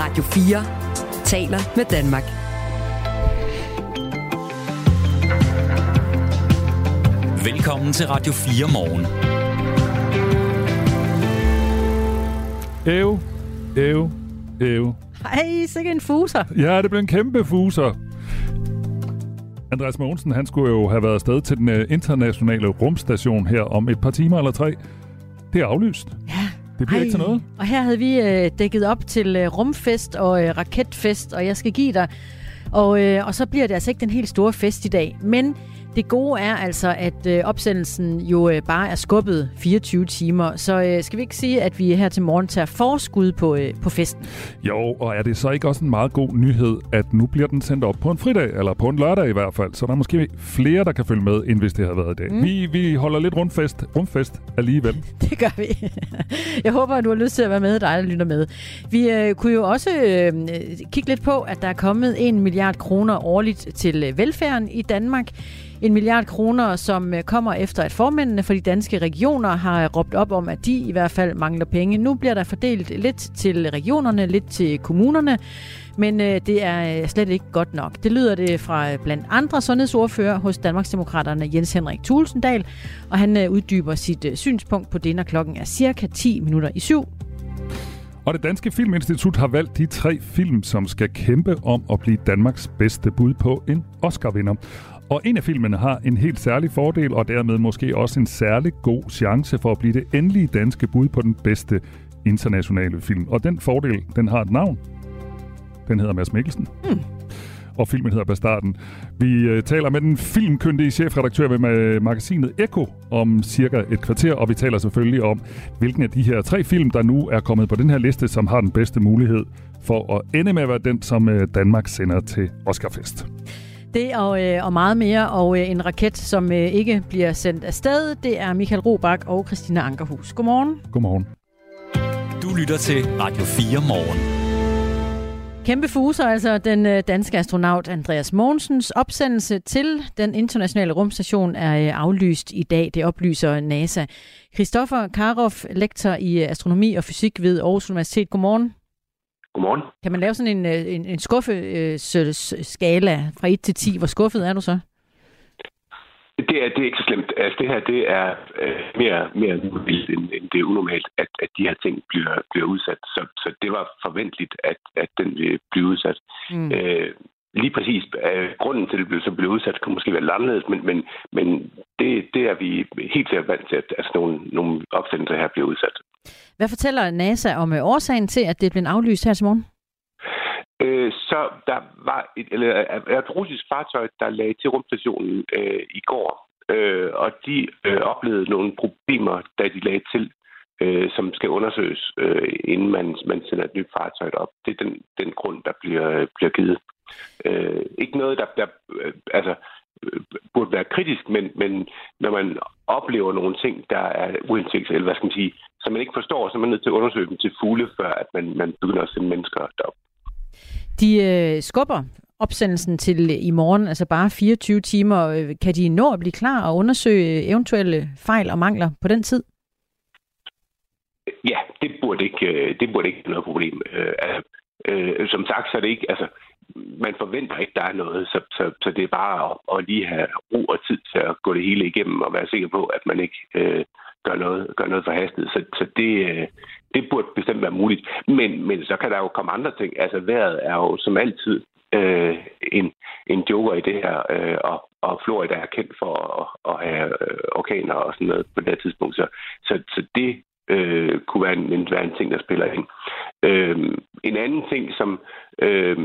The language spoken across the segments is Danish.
Radio 4 taler med Danmark. Velkommen til Radio 4 morgen. Æv, æv, æv. Hej, sikke en fuser. Ja, det blev en kæmpe fuser. Andreas Mogensen, han skulle jo have været afsted til den øh, internationale rumstation her om et par timer eller tre. Det er aflyst. Det bliver Ej. ikke til noget. Og her havde vi øh, dækket op til øh, rumfest og øh, raketfest, og jeg skal give dig. Og, øh, og så bliver det altså ikke den helt store fest i dag. Men det gode er altså, at øh, opsendelsen jo øh, bare er skubbet 24 timer. Så øh, skal vi ikke sige, at vi her til morgen tager forskud på, øh, på festen? Jo, og er det så ikke også en meget god nyhed, at nu bliver den sendt op på en fridag, eller på en lørdag i hvert fald, så der er måske flere, der kan følge med, end hvis det havde været i dag. Mm. Vi, vi holder lidt rundfest, rundfest alligevel. Det gør vi. Jeg håber, at du har lyst til at være med, dig der lytter med. Vi øh, kunne jo også øh, kigge lidt på, at der er kommet en milliard kroner årligt til velfærden i Danmark. En milliard kroner, som øh, kommer efter, at formændene for de danske regioner har råbt op om, at de i hvert fald mangler penge. Nu bliver der fordelt lidt til regionerne, lidt til kommunerne, men øh, det er øh, slet ikke godt nok. Det lyder det fra blandt andre sundhedsordfører hos Danmarksdemokraterne Jens Henrik Tulsendal, og han uddyber sit synspunkt på det, når klokken er cirka 10 minutter i syv. Og det Danske Filminstitut har valgt de tre film, som skal kæmpe om at blive Danmarks bedste bud på en Oscar-vinder. Og en af filmene har en helt særlig fordel, og dermed måske også en særlig god chance for at blive det endelige danske bud på den bedste internationale film. Og den fordel, den har et navn. Den hedder Mads Mikkelsen. Hmm. Og filmen hedder Bastarden. Vi uh, taler med den filmkyndige chefredaktør ved magasinet Eko om cirka et kvarter, og vi taler selvfølgelig om, hvilken af de her tre film, der nu er kommet på den her liste, som har den bedste mulighed for at ende med at være den, som uh, Danmark sender til Oscarfest. Det og, øh, og meget mere, og øh, en raket, som øh, ikke bliver sendt afsted, det er Michael Robach og Christina Ankerhus. Godmorgen. Godmorgen. Du lytter til Radio 4 morgen. Kæmpe fuser, altså den øh, danske astronaut Andreas Mogensens opsendelse til den internationale rumstation er øh, aflyst i dag. Det oplyser NASA. Christoffer Karoff, lektor i øh, astronomi og fysik ved Aarhus Universitet. Godmorgen. Godmorgen. Kan man lave sådan en, øh, en, en skuffeskala fra 1 til 10? Hvor skuffet er du så? Det er, det er ikke så slemt. Altså, det her det er øh, mere, mere vildt, end, end det er unormalt, at, at de her ting bliver, bliver udsat. Så, så det var forventeligt, at, at den vil blive udsat. Mm. Øh, lige præcis øh, grunden til, at det blev, så blev udsat, kan måske være lidt anderledes, men, men, men det, det er vi helt sikkert vant til, at altså, nogle, nogle opsendelser her bliver udsat. Hvad fortæller NASA om øh, årsagen til, at det blev aflyst her til morgen? Øh, så der var et, eller, øh, øh, et russisk fartøj, der lagde til rumstationen øh, i går, øh, og de øh, oplevede nogle problemer, da de lagde til, øh, som skal undersøges, øh, inden man, man sender et nyt fartøj op. Det er den, den grund, der bliver, bliver givet. Øh, ikke noget, der, der øh, altså, øh, burde være kritisk, men, men når man oplever nogle ting, der er uindsigts, eller hvad skal man sige, som man ikke forstår, så er man nødt til at undersøge dem til fulde, før at man, man begynder at sende mennesker derop. De øh, skubber opsendelsen til i morgen, altså bare 24 timer. Kan de nå at blive klar og undersøge eventuelle fejl og mangler på den tid? Ja, det burde ikke, øh, det burde ikke være noget problem. Øh, altså, øh, som sagt, så er det ikke, altså, man forventer ikke, der er noget, så, så, så det er bare at, at lige have ro og tid til at gå det hele igennem og være sikker på, at man ikke øh, gør, noget, gør noget forhastet. Så, så det, øh, det burde bestemt være muligt. Men, men så kan der jo komme andre ting. Altså vejret er jo som altid øh, en, en joker i det her, øh, og, og Florida er kendt for at, at have øh, orkaner og sådan noget på det her tidspunkt. Så, så, så det øh, kunne være en, en, være en ting, der spiller ind. Øh, en anden ting, som, øh,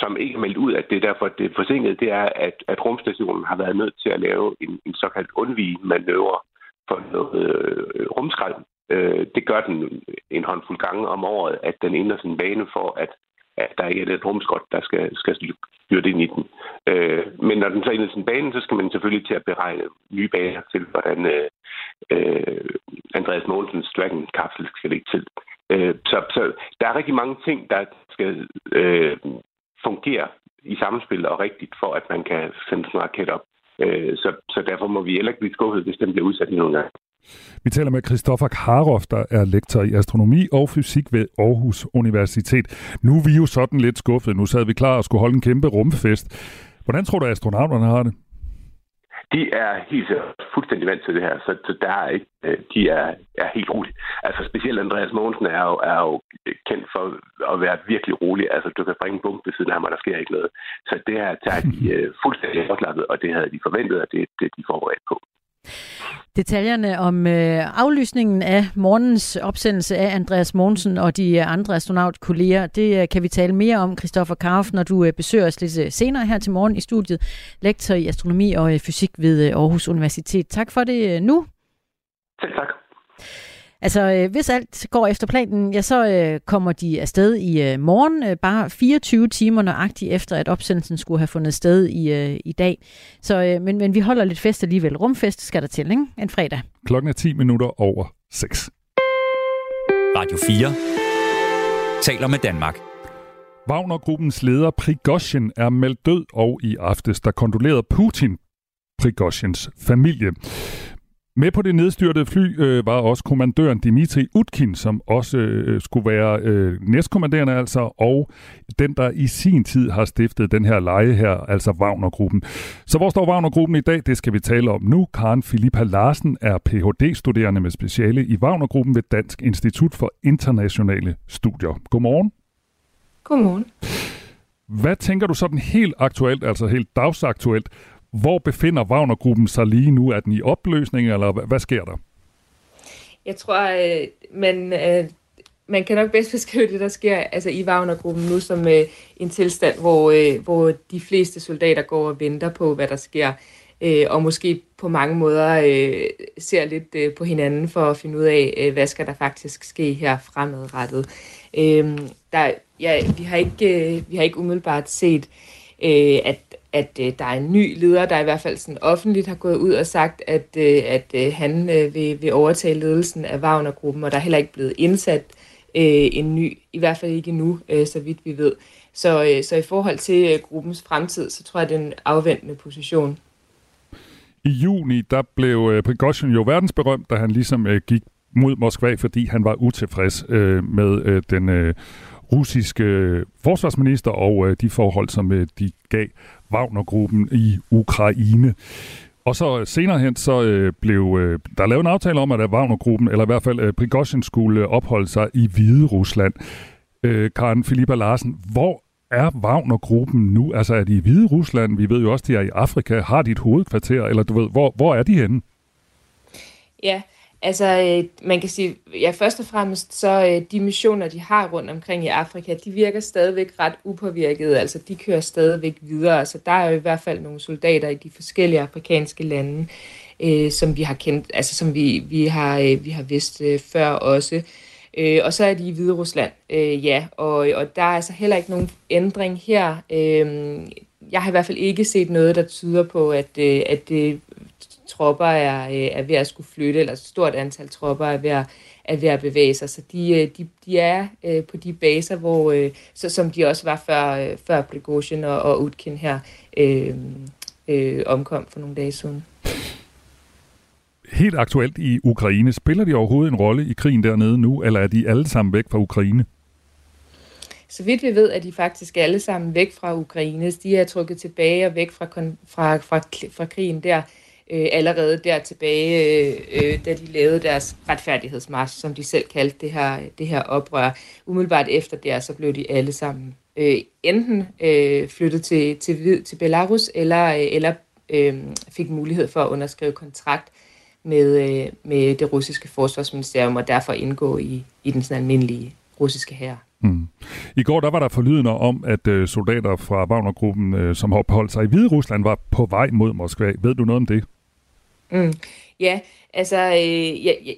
som ikke er meldt ud, at det er derfor, at det er forsinket, det er, at, at rumstationen har været nødt til at lave en, en såkaldt undvige-manøvre for noget øh, rumskrald. Øh, det gør den en håndfuld gange om året, at den ændrer sin bane for, at, at der ikke er et rumskrot, der skal, skal styrte ind i den. Øh, men når den så ændrer sin bane, så skal man selvfølgelig til at beregne nye baner til, hvordan øh, øh, Andreas Mogensens Dragon-kapsel skal ligge til. Øh, så, så der er rigtig mange ting, der skal øh, fungere i samspil og rigtigt, for at man kan sende sådan en raket op. Øh, så, så derfor må vi heller ikke blive skuffet, hvis den bliver udsat i nogle gange. Vi taler med Christoffer Karoff, der er lektor i astronomi og fysik ved Aarhus Universitet. Nu er vi jo sådan lidt skuffet. Nu sad vi klar og skulle holde en kæmpe rumfest. Hvordan tror du, astronauterne har det? De er helt fuldstændig vant til det her, så, så der er ikke, øh, de er, er helt rolige. Altså specielt Andreas Mogensen er jo, er jo kendt for at være virkelig rolig. Altså du kan springe en bump ved siden af ham, og der sker ikke noget. Så det her tager de uh, fuldstændig afslappet, og det havde de forventet, og det er det, de forberedt på. Detaljerne om øh, aflysningen af morgens opsendelse af Andreas Mogensen og de øh, andre astronautkolleger, det øh, kan vi tale mere om, Christoffer Karf, når du øh, besøger os lidt øh, senere her til morgen i studiet. Lektor i astronomi og øh, fysik ved øh, Aarhus Universitet. Tak for det øh, nu. Selv tak. Altså, øh, hvis alt går efter planen, ja, så øh, kommer de afsted i øh, morgen, øh, bare 24 timer nøjagtigt efter, at opsendelsen skulle have fundet sted i, øh, i dag. Så, øh, men, men vi holder lidt fest alligevel. Rumfest skal der til, ikke? En fredag. Klokken er 10 minutter over 6. Radio 4 taler med Danmark. Wagner-gruppens leder Prigozhin er meldt død, og i aftes der kondolerede Putin Prigozhins familie. Med på det nedstyrtede fly øh, var også kommandøren Dimitri Utkin, som også øh, skulle være øh, næstkommanderende altså, og den, der i sin tid har stiftet den her leje her, altså Wagner-gruppen. Så hvor står Wagner-gruppen i dag? Det skal vi tale om nu. Karen Filippa Larsen er Ph.D.-studerende med speciale i Wagner-gruppen ved Dansk Institut for Internationale Studier. Godmorgen. Godmorgen. Hvad tænker du sådan helt aktuelt, altså helt dagsaktuelt, hvor befinder Wagner-gruppen sig lige nu? Er den i opløsning, eller hvad, sker der? Jeg tror, øh, man, øh, man kan nok bedst beskrive det, der sker altså i Wagner-gruppen nu som øh, en tilstand, hvor, øh, hvor de fleste soldater går og venter på, hvad der sker, øh, og måske på mange måder øh, ser lidt øh, på hinanden for at finde ud af, øh, hvad skal der faktisk ske her fremadrettet. Øh, der, ja, vi, har ikke, øh, vi har ikke umiddelbart set, øh, at at øh, der er en ny leder, der i hvert fald sådan offentligt har gået ud og sagt, at, øh, at øh, han øh, vil, vil overtage ledelsen af Wagner-gruppen, og der er heller ikke blevet indsat øh, en ny, i hvert fald ikke endnu, øh, så vidt vi ved. Så, øh, så i forhold til øh, gruppens fremtid, så tror jeg, det er en afventende position. I juni, der blev øh, Prigozhin jo verdensberømt, da han ligesom øh, gik mod Moskva, fordi han var utilfreds øh, med øh, den øh, russiske forsvarsminister og øh, de forhold, som øh, de gav Wagner-gruppen i Ukraine. Og så øh, senere hen, så øh, blev øh, der lavet en aftale om, at Wagner-gruppen, eller i hvert fald øh, Prigozhin, skulle opholde sig i Hvide Rusland. Øh, Karen Filippa Larsen, hvor er Wagner-gruppen nu? Altså er de i Hvide Rusland? Vi ved jo også, de er i Afrika. Har de et hovedkvarter? Eller du ved, hvor, hvor er de henne? Ja, Altså, øh, man kan sige, ja, først og fremmest, så øh, de missioner, de har rundt omkring i Afrika, de virker stadigvæk ret upåvirkede. Altså, de kører stadigvæk videre. Så der er jo i hvert fald nogle soldater i de forskellige afrikanske lande, øh, som vi har kendt, altså som vi, vi, har, øh, vi har vidst øh, før også. Øh, og så er de i Hvide Rusland, øh, ja. Og, og der er altså heller ikke nogen ændring her. Øh, jeg har i hvert fald ikke set noget, der tyder på, at, øh, at det tropper er, øh, er ved at skulle flytte, eller et stort antal tropper er ved at, er ved at bevæge sig. Så de, øh, de, de er øh, på de baser, hvor, øh, så, som de også var før, øh, før Prigozhin og, og Utkin her øh, øh, omkom for nogle dage siden. Helt aktuelt i Ukraine, spiller de overhovedet en rolle i krigen dernede nu, eller er de alle sammen væk fra Ukraine? Så vidt vi ved, er de faktisk alle sammen væk fra Ukraine. De er trukket tilbage og væk fra, fra, fra, fra krigen der øh, allerede der tilbage, øh, øh da de lavede deres retfærdighedsmarsch, som de selv kaldte det her, det her oprør. Umiddelbart efter det, så blev de alle sammen øh, enten øh, flyttet til, til, til Belarus, eller, øh, eller øh, fik mulighed for at underskrive kontrakt med, øh, med det russiske forsvarsministerium, og derfor indgå i, i den sådan almindelige russiske hær. Mm. I går der var der forlydende om, at øh, soldater fra Wagner-gruppen, øh, som har opholdt sig i Hvide Rusland, var på vej mod Moskva. Ved du noget om det? Mm. Ja, altså, øh, ja, ja,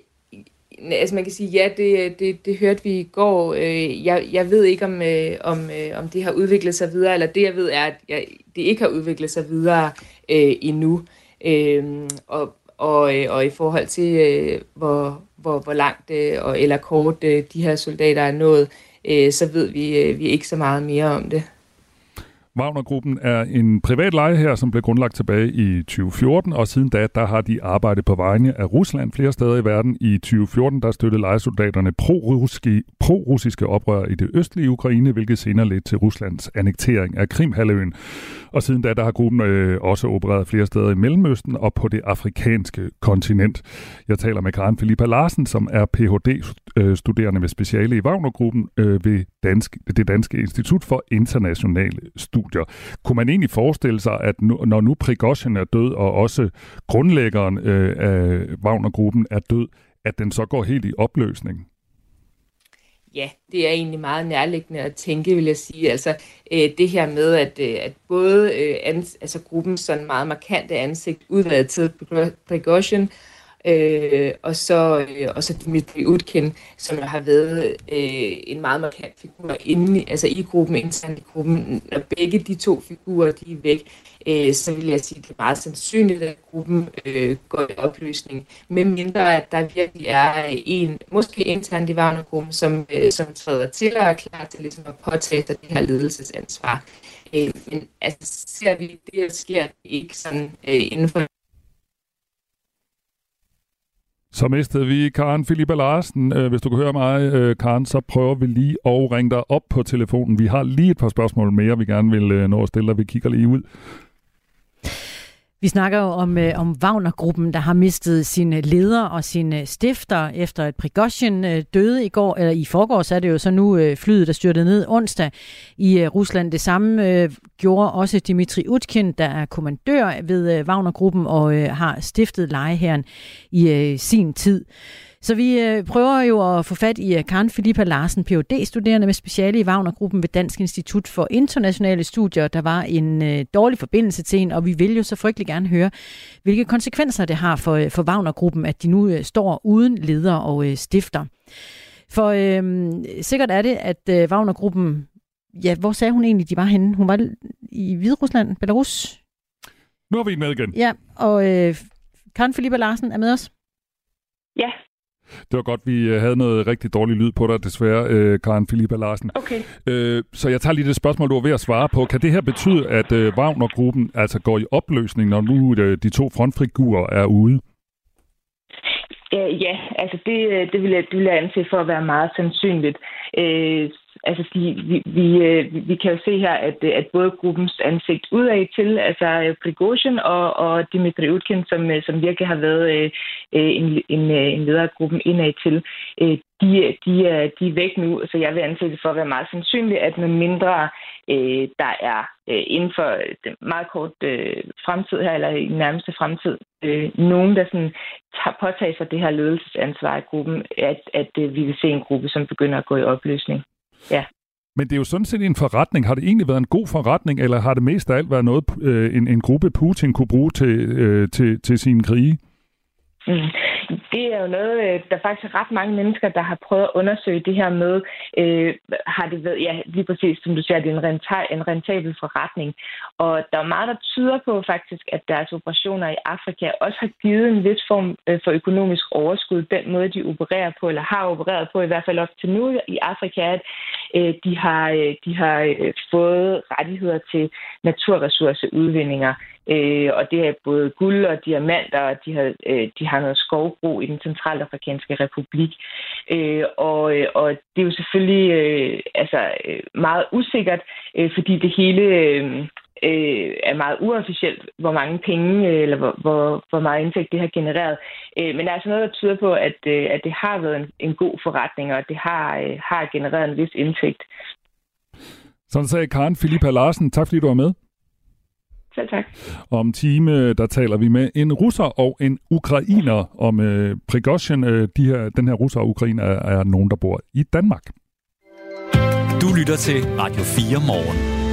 altså man kan sige, ja, det, det, det hørte vi i går. Øh, jeg, jeg ved ikke, om, øh, om, øh, om det har udviklet sig videre, eller det jeg ved er, at jeg, det ikke har udviklet sig videre øh, endnu. Øh, og, og, øh, og i forhold til, øh, hvor, hvor, hvor langt øh, eller kort øh, de her soldater er nået, øh, Øh, så ved vi, øh, vi ikke så meget mere om det. Wagner-gruppen er en privat leje her, som blev grundlagt tilbage i 2014, og siden da der har de arbejdet på vegne af Rusland flere steder i verden. I 2014 der støttede lejesoldaterne pro-russiske, pro oprør i det østlige Ukraine, hvilket senere ledte til Ruslands annektering af Krimhalvøen. Og siden da der har gruppen øh, også opereret flere steder i Mellemøsten og på det afrikanske kontinent. Jeg taler med Karen Filippa Larsen, som er Ph.D.-studerende øh, med speciale i Wagner-gruppen øh, ved Dansk, det Danske Institut for Internationale Studier. Kunne man egentlig forestille sig, at nu, når nu Prigozhin er død, og også grundlæggeren øh, af Wagner-gruppen er død, at den så går helt i opløsning? Ja, det er egentlig meget nærliggende at tænke, vil jeg sige. Altså øh, det her med, at, øh, at både øh, ans, altså gruppens sådan meget markante ansigt udladet til Prigozhin, øh, og, så, øh, og så Dimitri Utkin, som har været øh, en meget markant figur inde, altså i gruppen, internt i gruppen. Når begge de to figurer de er væk, øh, så vil jeg sige, at det er meget sandsynligt, at gruppen øh, går i opløsning, med mindre at der virkelig er en, måske internt i Wagner-gruppen, som, øh, som træder til og er klar til ligesom at påtage sig det her ledelsesansvar. Øh, men altså, ser vi det, der sker ikke sådan øh, inden for så mistede vi Karen Filippa Larsen. Øh, hvis du kan høre mig, øh, Karen, så prøver vi lige at ringe dig op på telefonen. Vi har lige et par spørgsmål mere, vi gerne vil øh, nå at stille dig. Vi kigger lige ud. Vi snakker jo om, øh, om Wagner-gruppen, der har mistet sine øh, leder og sine øh, stifter efter et Prigozhin øh, døde i går, eller i forgårs så er det jo så nu øh, flyet, der styrtede ned onsdag i øh, Rusland. Det samme øh, gjorde også Dimitri Utkin, der er kommandør ved øh, Wagner-gruppen og øh, har stiftet lejeherren i øh, sin tid. Så vi øh, prøver jo at få fat i øh, Karen Filippa Larsen, phd studerende med speciale i Wagner-gruppen ved Dansk Institut for Internationale Studier. Der var en øh, dårlig forbindelse til en, og vi vil jo så frygtelig gerne høre, hvilke konsekvenser det har for, for Wagner-gruppen, at de nu øh, står uden leder og øh, stifter. For øh, sikkert er det, at øh, Wagner-gruppen, ja, hvor sagde hun egentlig, de var henne? Hun var i Hviderusland, Belarus? Nu er vi med igen. Ja, og øh, Karen Filippa Larsen er med os. Ja, det var godt, vi øh, havde noget rigtig dårlig lyd på dig, desværre, øh, Karen Filippa Larsen. Okay. Øh, så jeg tager lige det spørgsmål, du var ved at svare på. Kan det her betyde, at øh, Wagner-gruppen altså går i opløsning, når nu øh, de to frontfigurer er ude? Øh, ja, altså det, det, vil jeg, det vil jeg anse for at være meget sandsynligt. Øh, altså vi, øh, vi, vi kan jo se her, at, øh, at både gruppens ansigt udad til, altså øh, Prigozhin og, og Dimitri Utkin, som, som virkelig har været en, en, en leder af gruppen indad til, de, de, er, de er væk nu, så jeg vil anse det for at være meget sandsynligt, at med mindre øh, der er øh, inden for den meget kort øh, fremtid her, eller i nærmeste fremtid, øh, nogen, der sådan tager, påtager sig det her ledelsesansvar i gruppen, at, at øh, vi vil se en gruppe, som begynder at gå i opløsning. Ja. Men det er jo sådan set en forretning. Har det egentlig været en god forretning, eller har det mest af alt været noget, øh, en, en gruppe Putin kunne bruge til, øh, til, til sine krige? Mm. Det er jo noget, øh, der faktisk er ret mange mennesker, der har prøvet at undersøge det her med, øh, har det været, ja, lige præcis som du siger, det er en, renta- en rentabel forretning. Og der er meget, der tyder på faktisk, at deres operationer i Afrika også har givet en vis form øh, for økonomisk overskud, den måde, de opererer på, eller har opereret på, i hvert fald op til nu i Afrika, at Øh, de har, øh, de har øh, fået rettigheder til naturressourceudvindinger. Og det er både guld og diamanter, og de har, de har noget skovbrug i den centralafrikanske republik. Og, og det er jo selvfølgelig altså, meget usikkert, fordi det hele øh, er meget uofficielt, hvor mange penge øh, eller hvor, hvor, hvor meget indtægt det har genereret. Øh, men der er altså noget, der tyder på, at, øh, at det har været en, en god forretning, og at det har, øh, har genereret en vis indtægt. Sådan sagde Karen Filippa Larsen. Tak fordi du var med. Selv tak. Om time, der taler vi med en russer og en ukrainer om øh, Prigozhin. Øh, de her, den her russer og ukrainer er, er nogen, der bor i Danmark. Du lytter til Radio 4 morgen.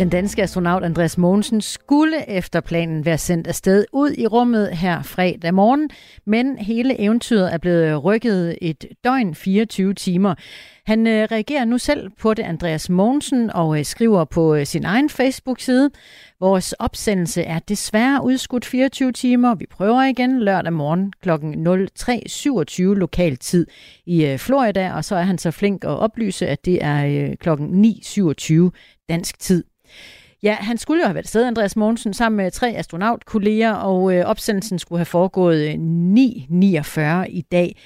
Den danske astronaut Andreas Mogensen skulle efter planen være sendt afsted ud i rummet her fredag morgen, men hele eventyret er blevet rykket et døgn 24 timer. Han øh, reagerer nu selv på det, Andreas Mogensen, og øh, skriver på øh, sin egen Facebook-side. Vores opsendelse er desværre udskudt 24 timer. Vi prøver igen lørdag morgen kl. 03.27 lokal tid i Florida, og så er han så flink at oplyse, at det er kl. 9.27 dansk tid. Ja, han skulle jo have været sted, Andreas Mogensen, sammen med tre astronautkolleger, og øh, opsendelsen skulle have foregået øh, 9.49 i dag.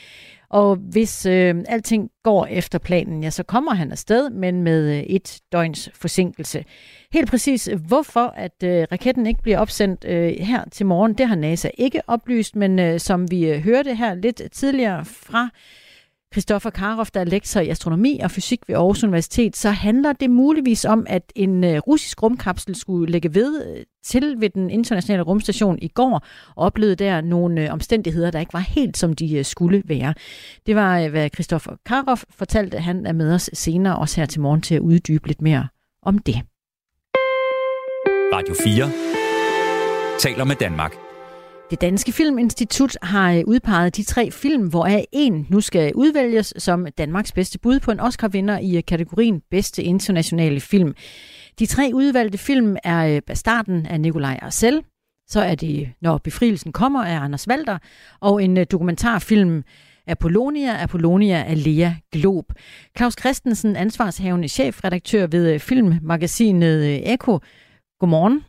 Og hvis øh, alting går efter planen, ja, så kommer han afsted, men med øh, et døgns forsinkelse. Helt præcis, hvorfor at øh, raketten ikke bliver opsendt øh, her til morgen, det har NASA ikke oplyst, men øh, som vi øh, hørte her lidt tidligere fra Christoffer Karov, der er lektor i astronomi og fysik ved Aarhus Universitet, så handler det muligvis om, at en øh, russisk rumkapsel skulle lægge ved øh, til ved den internationale rumstation i går, og oplevede der nogle øh, omstændigheder, der ikke var helt som de skulle være. Det var, hvad Christoffer Karov fortalte. Han er med os senere, også her til morgen, til at uddybe lidt mere om det. Radio 4 taler med Danmark. Det Danske Filminstitut har øh, udpeget de tre film, hvoraf en nu skal udvælges som Danmarks bedste bud på en Oscar-vinder i øh, kategorien Bedste Internationale Film. De tre udvalgte film er øh, Bastarden af Nikolaj Arcel, så er det Når befrielsen kommer af Anders Walter, og en dokumentarfilm Apollonia, Apollonia af Lea Glob. Claus Christensen, ansvarshavende chefredaktør ved filmmagasinet Eko. Godmorgen.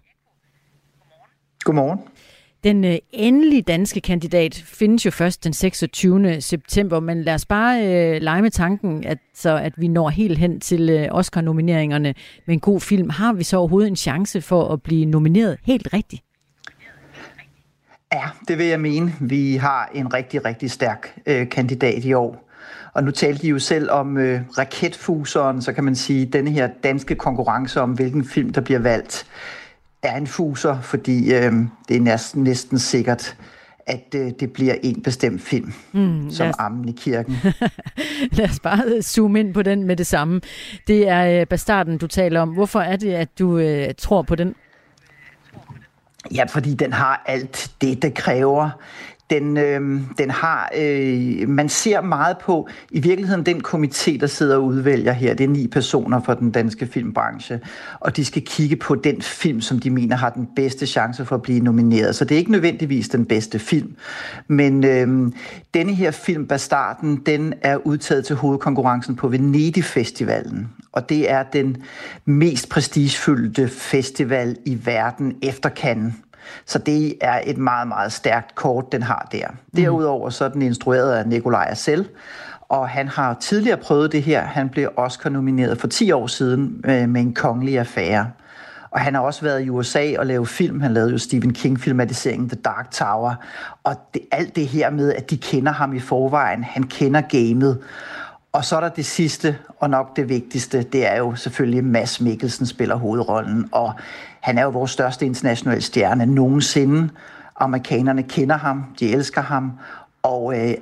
Godmorgen. Den øh, endelige danske kandidat findes jo først den 26. september, men lad os bare øh, lege med tanken, at, så at vi når helt hen til øh, Oscar-nomineringerne med en god film. Har vi så overhovedet en chance for at blive nomineret helt rigtigt? Ja, det vil jeg mene. Vi har en rigtig, rigtig stærk øh, kandidat i år. Og nu talte de jo selv om øh, raketfuseren, så kan man sige, denne her danske konkurrence om, hvilken film, der bliver valgt er en fuser, fordi øh, det er næsten, næsten sikkert, at øh, det bliver en bestemt film, mm, som os... Ammen i kirken. lad os bare zoome ind på den med det samme. Det er øh, Bastarden, du taler om. Hvorfor er det, at du øh, tror på den? Ja, fordi den har alt det, det kræver den, øh, den har, øh, man ser meget på, i virkeligheden den komité, der sidder og udvælger her, det er ni personer fra den danske filmbranche, og de skal kigge på den film, som de mener har den bedste chance for at blive nomineret. Så det er ikke nødvendigvis den bedste film, men øh, denne her film, Bastarden, den er udtaget til hovedkonkurrencen på Venedig Festivalen, og det er den mest prestigefyldte festival i verden efter Cannes. Så det er et meget, meget stærkt kort, den har der. Mm. Derudover så er den instrueret af Nikolaj Assel, og han har tidligere prøvet det her. Han blev Oscar-nomineret for 10 år siden øh, med en kongelig affære. Og han har også været i USA og lavet film. Han lavede jo Stephen King-filmatiseringen The Dark Tower. Og det, alt det her med, at de kender ham i forvejen. Han kender gamet. Og så er der det sidste, og nok det vigtigste, det er jo selvfølgelig Mads Mikkelsen spiller hovedrollen. Og han er jo vores største internationale stjerne nogensinde. Amerikanerne kender ham, de elsker ham, og øh,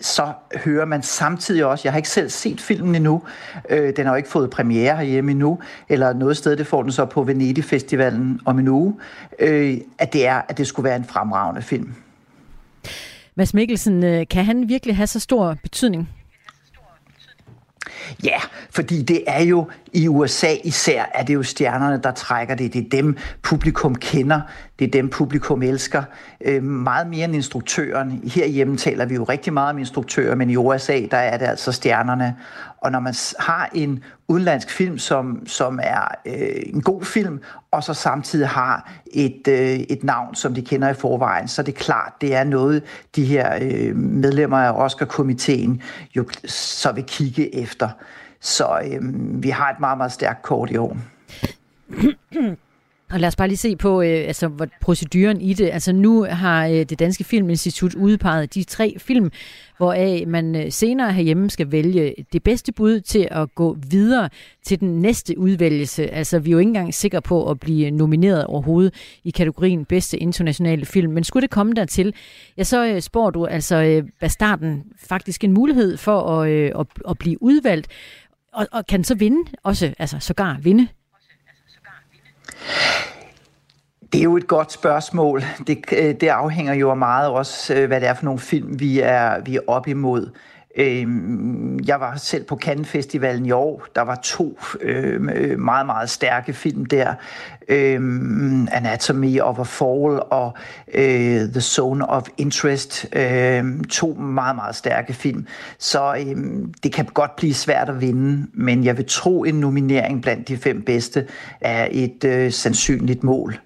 så hører man samtidig også, jeg har ikke selv set filmen endnu, øh, den har jo ikke fået premiere herhjemme endnu, eller noget sted, det får den så på Venedig Festivalen om en uge, øh, at det er, at det skulle være en fremragende film. Mads Mikkelsen, øh, kan han virkelig have så stor betydning Ja, fordi det er jo i USA især, er det jo stjernerne, der trækker det. Det er dem, publikum kender. Det er dem, publikum elsker. Øh, meget mere end instruktøren. Herhjemme taler vi jo rigtig meget om instruktører, men i USA, der er det altså stjernerne. Og når man har en udenlandsk film, som, som er øh, en god film, og så samtidig har et, øh, et navn, som de kender i forvejen, så er det klart, det er noget, de her øh, medlemmer af Oscar-komiteen jo så vil kigge efter. Så øh, vi har et meget, meget stærkt kort i år. Og lad os bare lige se på øh, altså, hvad proceduren i det. Altså nu har øh, det Danske Filminstitut udpeget de tre film, hvoraf man øh, senere herhjemme skal vælge det bedste bud til at gå videre til den næste udvælgelse. Altså vi er jo ikke engang sikre på at blive nomineret overhovedet i kategorien bedste internationale film. Men skulle det komme dertil, ja så øh, spår du altså øh, Bastarden faktisk en mulighed for at, øh, at, at blive udvalgt. Og, og kan så vinde også, altså sågar vinde det er jo et godt spørgsmål. Det, øh, det afhænger jo meget også, øh, hvad det er for nogle film, vi er, vi er op imod. Øh, jeg var selv på Cannes Festivalen i år. Der var to øh, meget, meget stærke film der. Øh, Anatomy of a Fall og øh, The Zone of Interest. Øh, to meget, meget stærke film. Så øh, det kan godt blive svært at vinde, men jeg vil tro, en nominering blandt de fem bedste er et øh, sandsynligt mål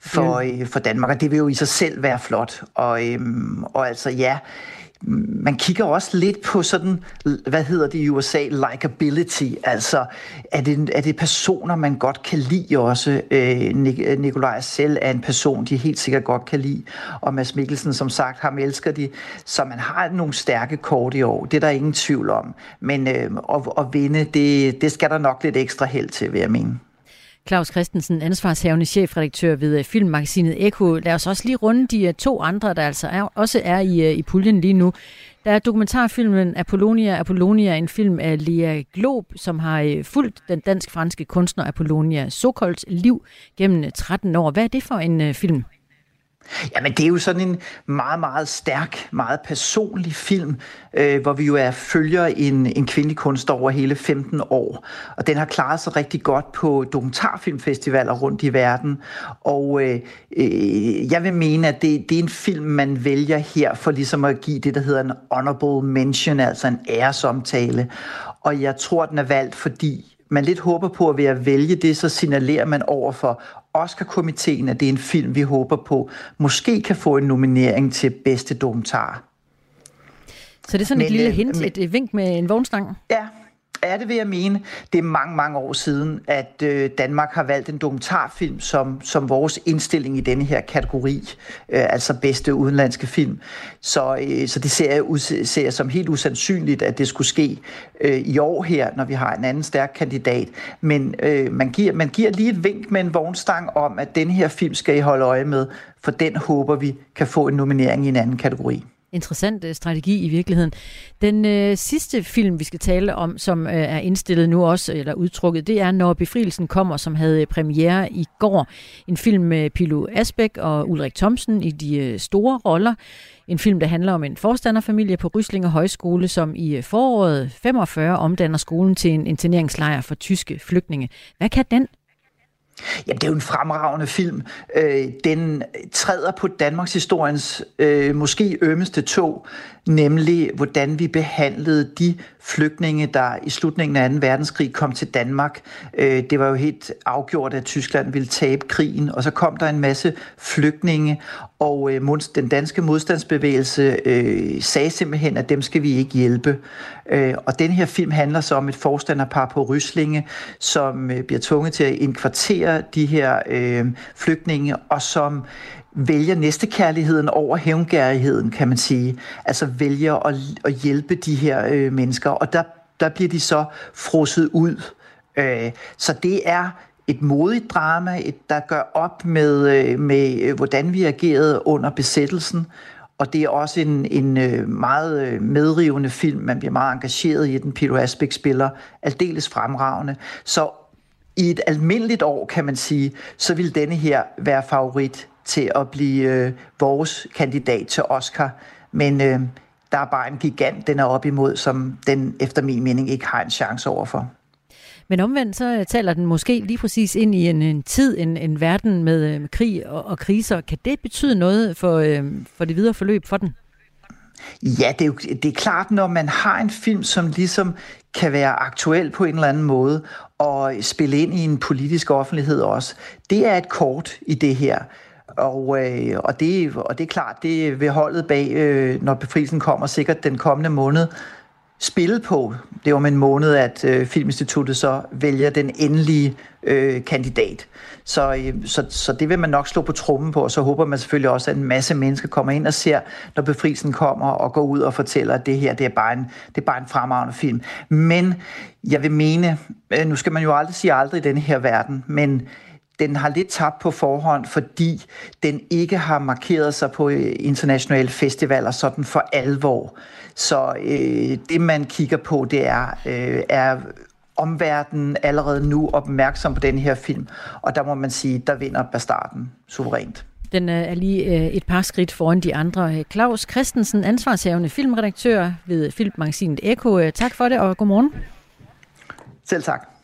for, øh, for Danmark, og det vil jo i sig selv være flot. Og, øhm, og altså ja, man kigger også lidt på sådan, hvad hedder det i USA, likability, altså er det, er det personer, man godt kan lide også. Øh, Nikolaj selv er en person, de helt sikkert godt kan lide, og Mads Mikkelsen, som sagt, ham elsker de, så man har nogle stærke kort i år, det er der ingen tvivl om, men øh, at, at vinde, det, det skal der nok lidt ekstra held til, vil jeg mene. Claus Christensen, ansvarshavende chefredaktør ved øh, filmmagasinet Eko. Lad os også lige runde de øh, to andre, der altså er, også er i, øh, i puljen lige nu. Der er dokumentarfilmen Apollonia. Apollonia er en film af Lea Glob, som har fulgt den dansk-franske kunstner Apollonia Sokolds liv gennem 13 år. Hvad er det for en film? Jamen, det er jo sådan en meget, meget stærk, meget personlig film, øh, hvor vi jo er følger en, en kvindelig kunstner over hele 15 år. Og den har klaret sig rigtig godt på dokumentarfilmfestivaler rundt i verden. Og øh, øh, jeg vil mene, at det, det er en film, man vælger her for ligesom at give det, der hedder en honorable mention, altså en æresomtale. Og jeg tror, den er valgt, fordi man lidt håber på, at ved at vælge det, så signalerer man over for Oscar-komiteen, at det er en film, vi håber på, måske kan få en nominering til bedste dokumentar. Så det er sådan men, et lille øh, hint, men, et vink med en vognstang? Ja, er det, vil jeg mene. Det er mange, mange år siden, at øh, Danmark har valgt en dokumentarfilm som, som vores indstilling i denne her kategori, øh, altså bedste udenlandske film. Så, øh, så det ser jeg, ud, ser jeg som helt usandsynligt, at det skulle ske øh, i år her, når vi har en anden stærk kandidat. Men øh, man, giver, man giver lige et vink med en vognstang om, at den her film skal I holde øje med, for den håber vi kan få en nominering i en anden kategori interessant øh, strategi i virkeligheden. Den øh, sidste film, vi skal tale om, som øh, er indstillet nu også, eller udtrukket, det er Når befrielsen kommer, som havde øh, premiere i går. En film med Pilo Asbæk og Ulrik Thomsen i de øh, store roller. En film, der handler om en forstanderfamilie på Ryslinge Højskole, som i øh, foråret 45 omdanner skolen til en interneringslejr for tyske flygtninge. Hvad kan den Ja, det er jo en fremragende film. Øh, den træder på Danmarks historiens øh, måske ømmeste tog, nemlig hvordan vi behandlede de flygtninge, der i slutningen af 2. verdenskrig kom til Danmark. Øh, det var jo helt afgjort, at Tyskland ville tabe krigen, og så kom der en masse flygtninge, og øh, den danske modstandsbevægelse øh, sagde simpelthen, at dem skal vi ikke hjælpe. Øh, og den her film handler så om et forstanderpar på Ryslinge, som øh, bliver tvunget til at inkvartere de her øh, flygtninge, og som vælger næstekærligheden over hævngærigheden, kan man sige. Altså vælger at, at hjælpe de her øh, mennesker, og der, der bliver de så frosset ud. Øh, så det er et modigt drama, et, der gør op med, øh, med øh, hvordan vi agerede under besættelsen, og det er også en, en øh, meget øh, medrivende film. Man bliver meget engageret i den. Peter Asbæk spiller aldeles fremragende. Så i et almindeligt år, kan man sige, så vil denne her være favorit til at blive øh, vores kandidat til Oscar. Men øh, der er bare en gigant, den er op imod, som den efter min mening ikke har en chance overfor. Men omvendt så taler den måske lige præcis ind i en, en tid, en, en verden med, øh, med krig og, og kriser. Kan det betyde noget for, øh, for det videre forløb for den? Ja, det er, jo, det er klart, når man har en film, som ligesom kan være aktuel på en eller anden måde, og spille ind i en politisk offentlighed også. Det er et kort i det her. Og, øh, og, det, og det er klart, det vil holdet bag, øh, når befrielsen kommer sikkert den kommende måned, spille på. Det er om en måned, at øh, Filminstituttet så vælger den endelige øh, kandidat. Så, øh, så, så det vil man nok slå på trummen på, og så håber man selvfølgelig også, at en masse mennesker kommer ind og ser, når befrielsen kommer og går ud og fortæller, at det her det er bare en, det er bare en fremragende film. Men jeg vil mene, øh, nu skal man jo aldrig sige aldrig i denne her verden, men den har lidt tabt på forhånd, fordi den ikke har markeret sig på øh, internationale festivaler sådan for alvor. Så øh, det, man kigger på, det er, øh, er omverdenen allerede nu opmærksom på den her film, og der må man sige, der vinder Bastarden suverænt. Den er lige et par skridt foran de andre. Claus Christensen, ansvarshavende filmredaktør ved Filmmagasinet Eko. Tak for det, og godmorgen. Selv tak.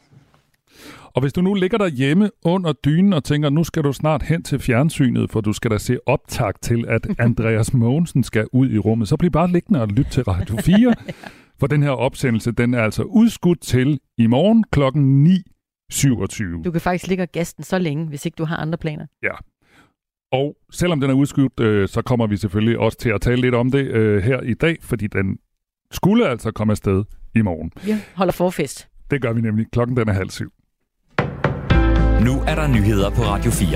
Og hvis du nu ligger der hjemme under dynen og tænker, nu skal du snart hen til fjernsynet, for du skal da se optag til, at Andreas Mogensen skal ud i rummet, så bliv bare liggende og lyt til Radio 4. For den her opsendelse, den er altså udskudt til i morgen klokken 9.27. Du kan faktisk ligge og gasten så længe, hvis ikke du har andre planer. Ja. Og selvom den er udskudt, øh, så kommer vi selvfølgelig også til at tale lidt om det øh, her i dag, fordi den skulle altså komme afsted i morgen. Vi holder forfest. Det gør vi nemlig. Klokken den er halv syv. Nu er der nyheder på Radio 4.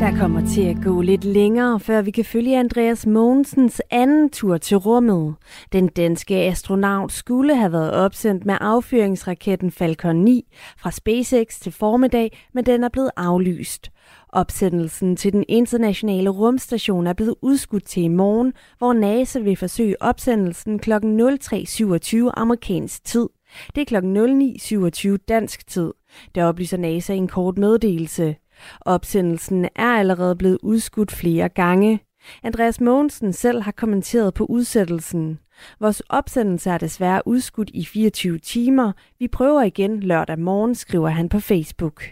Der kommer til at gå lidt længere, før vi kan følge Andreas Mogensens anden tur til rummet. Den danske astronaut skulle have været opsendt med affyringsraketten Falcon 9 fra SpaceX til formiddag, men den er blevet aflyst. Opsendelsen til den internationale rumstation er blevet udskudt til i morgen, hvor NASA vil forsøge opsendelsen kl. 03.27 amerikansk tid. Det er kl. 09.27 dansk tid. Det oplyser NASA i en kort meddelelse. Opsendelsen er allerede blevet udskudt flere gange. Andreas Mogensen selv har kommenteret på udsættelsen. Vores opsendelse er desværre udskudt i 24 timer. Vi prøver igen lørdag morgen, skriver han på Facebook.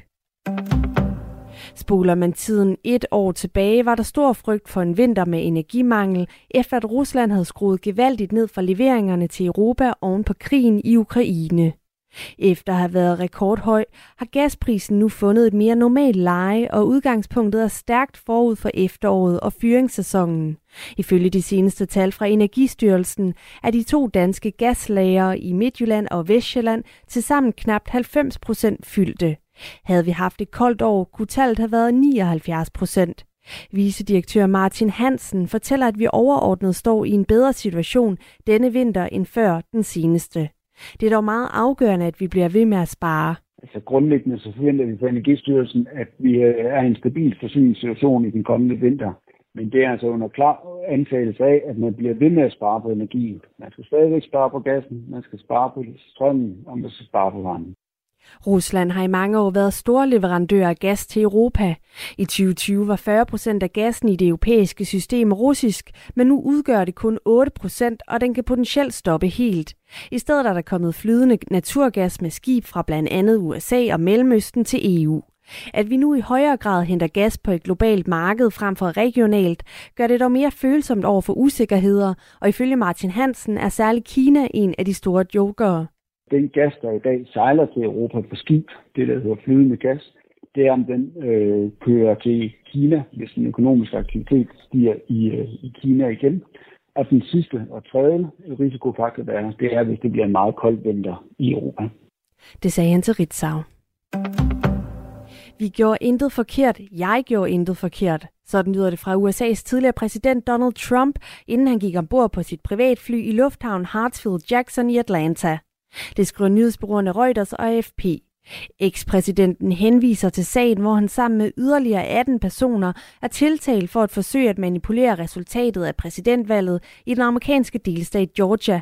Spoler man tiden et år tilbage, var der stor frygt for en vinter med energimangel, efter at Rusland havde skruet gevaldigt ned for leveringerne til Europa oven på krigen i Ukraine. Efter at have været rekordhøj, har gasprisen nu fundet et mere normalt leje, og udgangspunktet er stærkt forud for efteråret og fyringssæsonen. Ifølge de seneste tal fra Energistyrelsen er de to danske gaslager i Midtjylland og Vestjylland til sammen knap 90 procent fyldte. Havde vi haft et koldt år, kunne tallet have været 79 procent. Vicedirektør Martin Hansen fortæller, at vi overordnet står i en bedre situation denne vinter end før den seneste. Det er dog meget afgørende, at vi bliver ved med at spare. Altså grundlæggende så forventer vi fra Energistyrelsen, at vi øh, er i en stabil forsyningssituation i den kommende vinter. Men det er altså under klar antagelse af, at man bliver ved med at spare på energien. Man skal stadigvæk spare på gassen, man skal spare på strømmen, og man skal spare på varmen. Rusland har i mange år været stor leverandør af gas til Europa. I 2020 var 40 procent af gassen i det europæiske system russisk, men nu udgør det kun 8 procent, og den kan potentielt stoppe helt. I stedet er der kommet flydende naturgas med skib fra blandt andet USA og Mellemøsten til EU. At vi nu i højere grad henter gas på et globalt marked frem for regionalt, gør det dog mere følsomt over for usikkerheder, og ifølge Martin Hansen er særligt Kina en af de store jokere den gas, der i dag sejler til Europa på skib, det der hedder flydende gas, det er, om den øh, kører til Kina, hvis den økonomiske aktivitet stiger i, øh, i Kina igen. Og den sidste og tredje risikofaktor, der er, det er, hvis det bliver en meget kold vinter i Europa. Det sagde han til Ritzau. Vi gjorde intet forkert. Jeg gjorde intet forkert. Sådan lyder det fra USA's tidligere præsident Donald Trump, inden han gik ombord på sit privatfly i lufthavn Hartsfield-Jackson i Atlanta. Det skriver nyhedsbureauerne Reuters og AFP. Ekspræsidenten henviser til sagen, hvor han sammen med yderligere 18 personer er tiltalt for at forsøge at manipulere resultatet af præsidentvalget i den amerikanske delstat Georgia.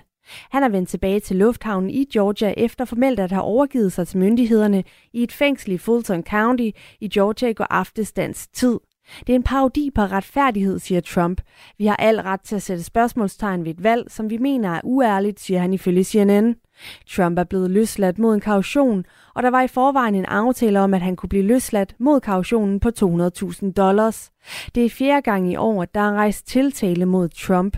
Han er vendt tilbage til lufthavnen i Georgia efter formelt at have overgivet sig til myndighederne i et fængsel i Fulton County i Georgia i går aftes tid. Det er en parodi på retfærdighed, siger Trump. Vi har al ret til at sætte spørgsmålstegn ved et valg, som vi mener er uærligt, siger han ifølge CNN. Trump er blevet løsladt mod en kaution, og der var i forvejen en aftale om, at han kunne blive løsladt mod kautionen på 200.000 dollars. Det er fjerde gang i år, der er rejst tiltale mod Trump.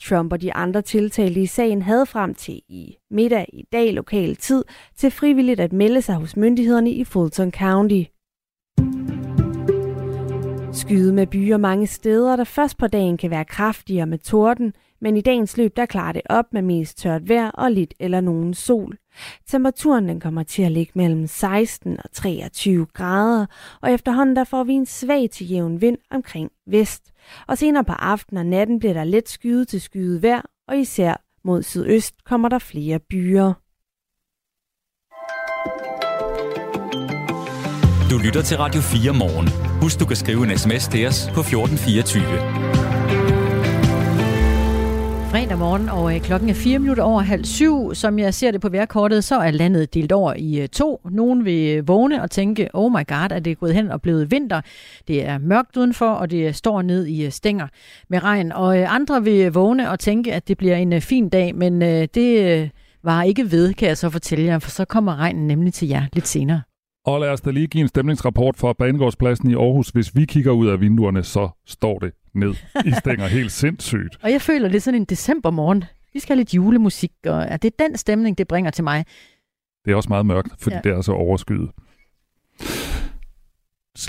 Trump og de andre tiltalte i sagen havde frem til i middag i dag lokal tid til frivilligt at melde sig hos myndighederne i Fulton County. Skyde med byer mange steder, der først på dagen kan være kraftigere med torden, men i dagens løb der klarer det op med mest tørt vejr og lidt eller nogen sol. Temperaturen den kommer til at ligge mellem 16 og 23 grader, og efterhånden der får vi en svag til jævn vind omkring vest. Og senere på aftenen og natten bliver der let skyet til skyet vejr, og især mod sydøst kommer der flere byer. Du lytter til Radio 4 morgen. Husk, du kan skrive en sms til os på 1424. fredag morgen, og øh, klokken er 4 minutter over halv syv. Som jeg ser det på vejrkortet, så er landet delt over i øh, to. Nogen vil øh, vågne og tænke, oh my god, er det gået hen og blevet vinter. Det er mørkt udenfor, og det står ned i stænger med regn. Og andre vil vågne og tænke, at det bliver en fin dag, men det var ikke ved, kan jeg så fortælle jer, for så kommer regnen nemlig til jer lidt senere. Og lad os da lige give en stemningsrapport fra Banegårdspladsen i Aarhus. Hvis vi kigger ud af vinduerne, så står det ned i stænger helt sindssygt. Og jeg føler, det er sådan en decembermorgen. Vi skal have lidt julemusik, og er det den stemning, det bringer til mig. Det er også meget mørkt, fordi ja. det er så overskyet.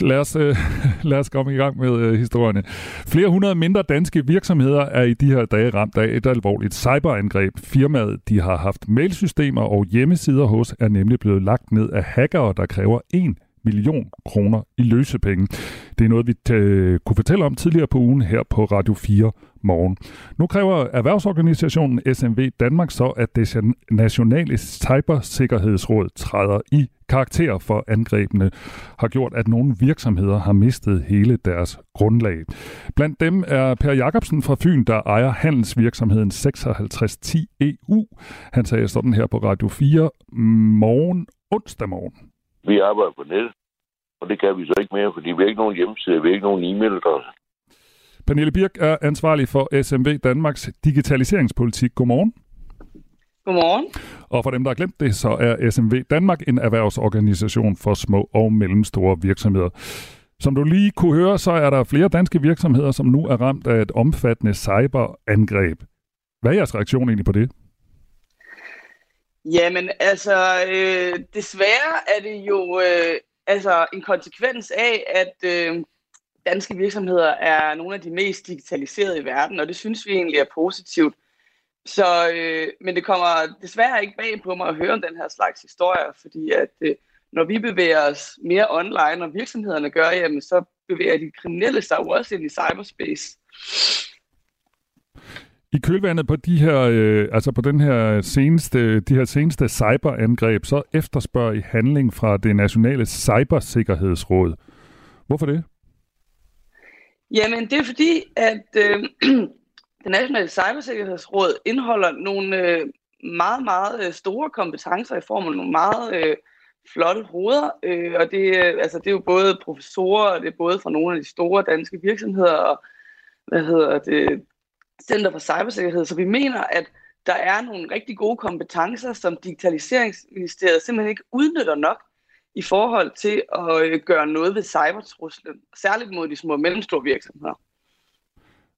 Lad os, øh, lad os komme i gang med øh, historierne. Flere hundrede mindre danske virksomheder er i de her dage ramt af et alvorligt cyberangreb. Firmaet, de har haft mailsystemer og hjemmesider hos, er nemlig blevet lagt ned af hackere, der kræver 1 million kroner i løsepenge. Det er noget, vi t- kunne fortælle om tidligere på ugen her på Radio 4 morgen. Nu kræver erhvervsorganisationen SMV Danmark så, at det nationale cybersikkerhedsråd træder i karakter for angrebene har gjort, at nogle virksomheder har mistet hele deres grundlag. Blandt dem er Per Jacobsen fra Fyn, der ejer handelsvirksomheden 5610 EU. Han sagde sådan her på Radio 4 morgen onsdag morgen. Vi arbejder på net, og det kan vi så ikke mere, fordi vi har ikke nogen hjemmeside, vi har ikke nogen e-mailadresse. Pernille Birk er ansvarlig for SMV Danmarks digitaliseringspolitik. Godmorgen. Godmorgen. Og for dem, der har glemt det, så er SMV Danmark en erhvervsorganisation for små og mellemstore virksomheder. Som du lige kunne høre, så er der flere danske virksomheder, som nu er ramt af et omfattende cyberangreb. Hvad er jeres reaktion egentlig på det? Jamen, altså, øh, desværre er det jo øh, altså en konsekvens af, at øh, danske virksomheder er nogle af de mest digitaliserede i verden, og det synes vi egentlig er positivt. Så, øh, men det kommer desværre ikke bag på mig at høre om den her slags historier, fordi at øh, når vi bevæger os mere online, og virksomhederne gør, jamen, så bevæger de kriminelle sig jo også ind i cyberspace. I kølvandet på de her, øh, altså på den her seneste, de her seneste cyberangreb, så efterspørger I handling fra det nationale cybersikkerhedsråd. Hvorfor det? Jamen, det er fordi, at øh, det nationale cybersikkerhedsråd indeholder nogle øh, meget, meget øh, store kompetencer i form af nogle meget øh, flotte hoveder. Øh, og det, øh, altså, det er jo både professorer, og det er både fra nogle af de store danske virksomheder, og hvad hedder det, Center for Cybersikkerhed. Så vi mener, at der er nogle rigtig gode kompetencer, som Digitaliseringsministeriet simpelthen ikke udnytter nok i forhold til at øh, gøre noget ved cybertruslen, særligt mod de små og mellemstore virksomheder.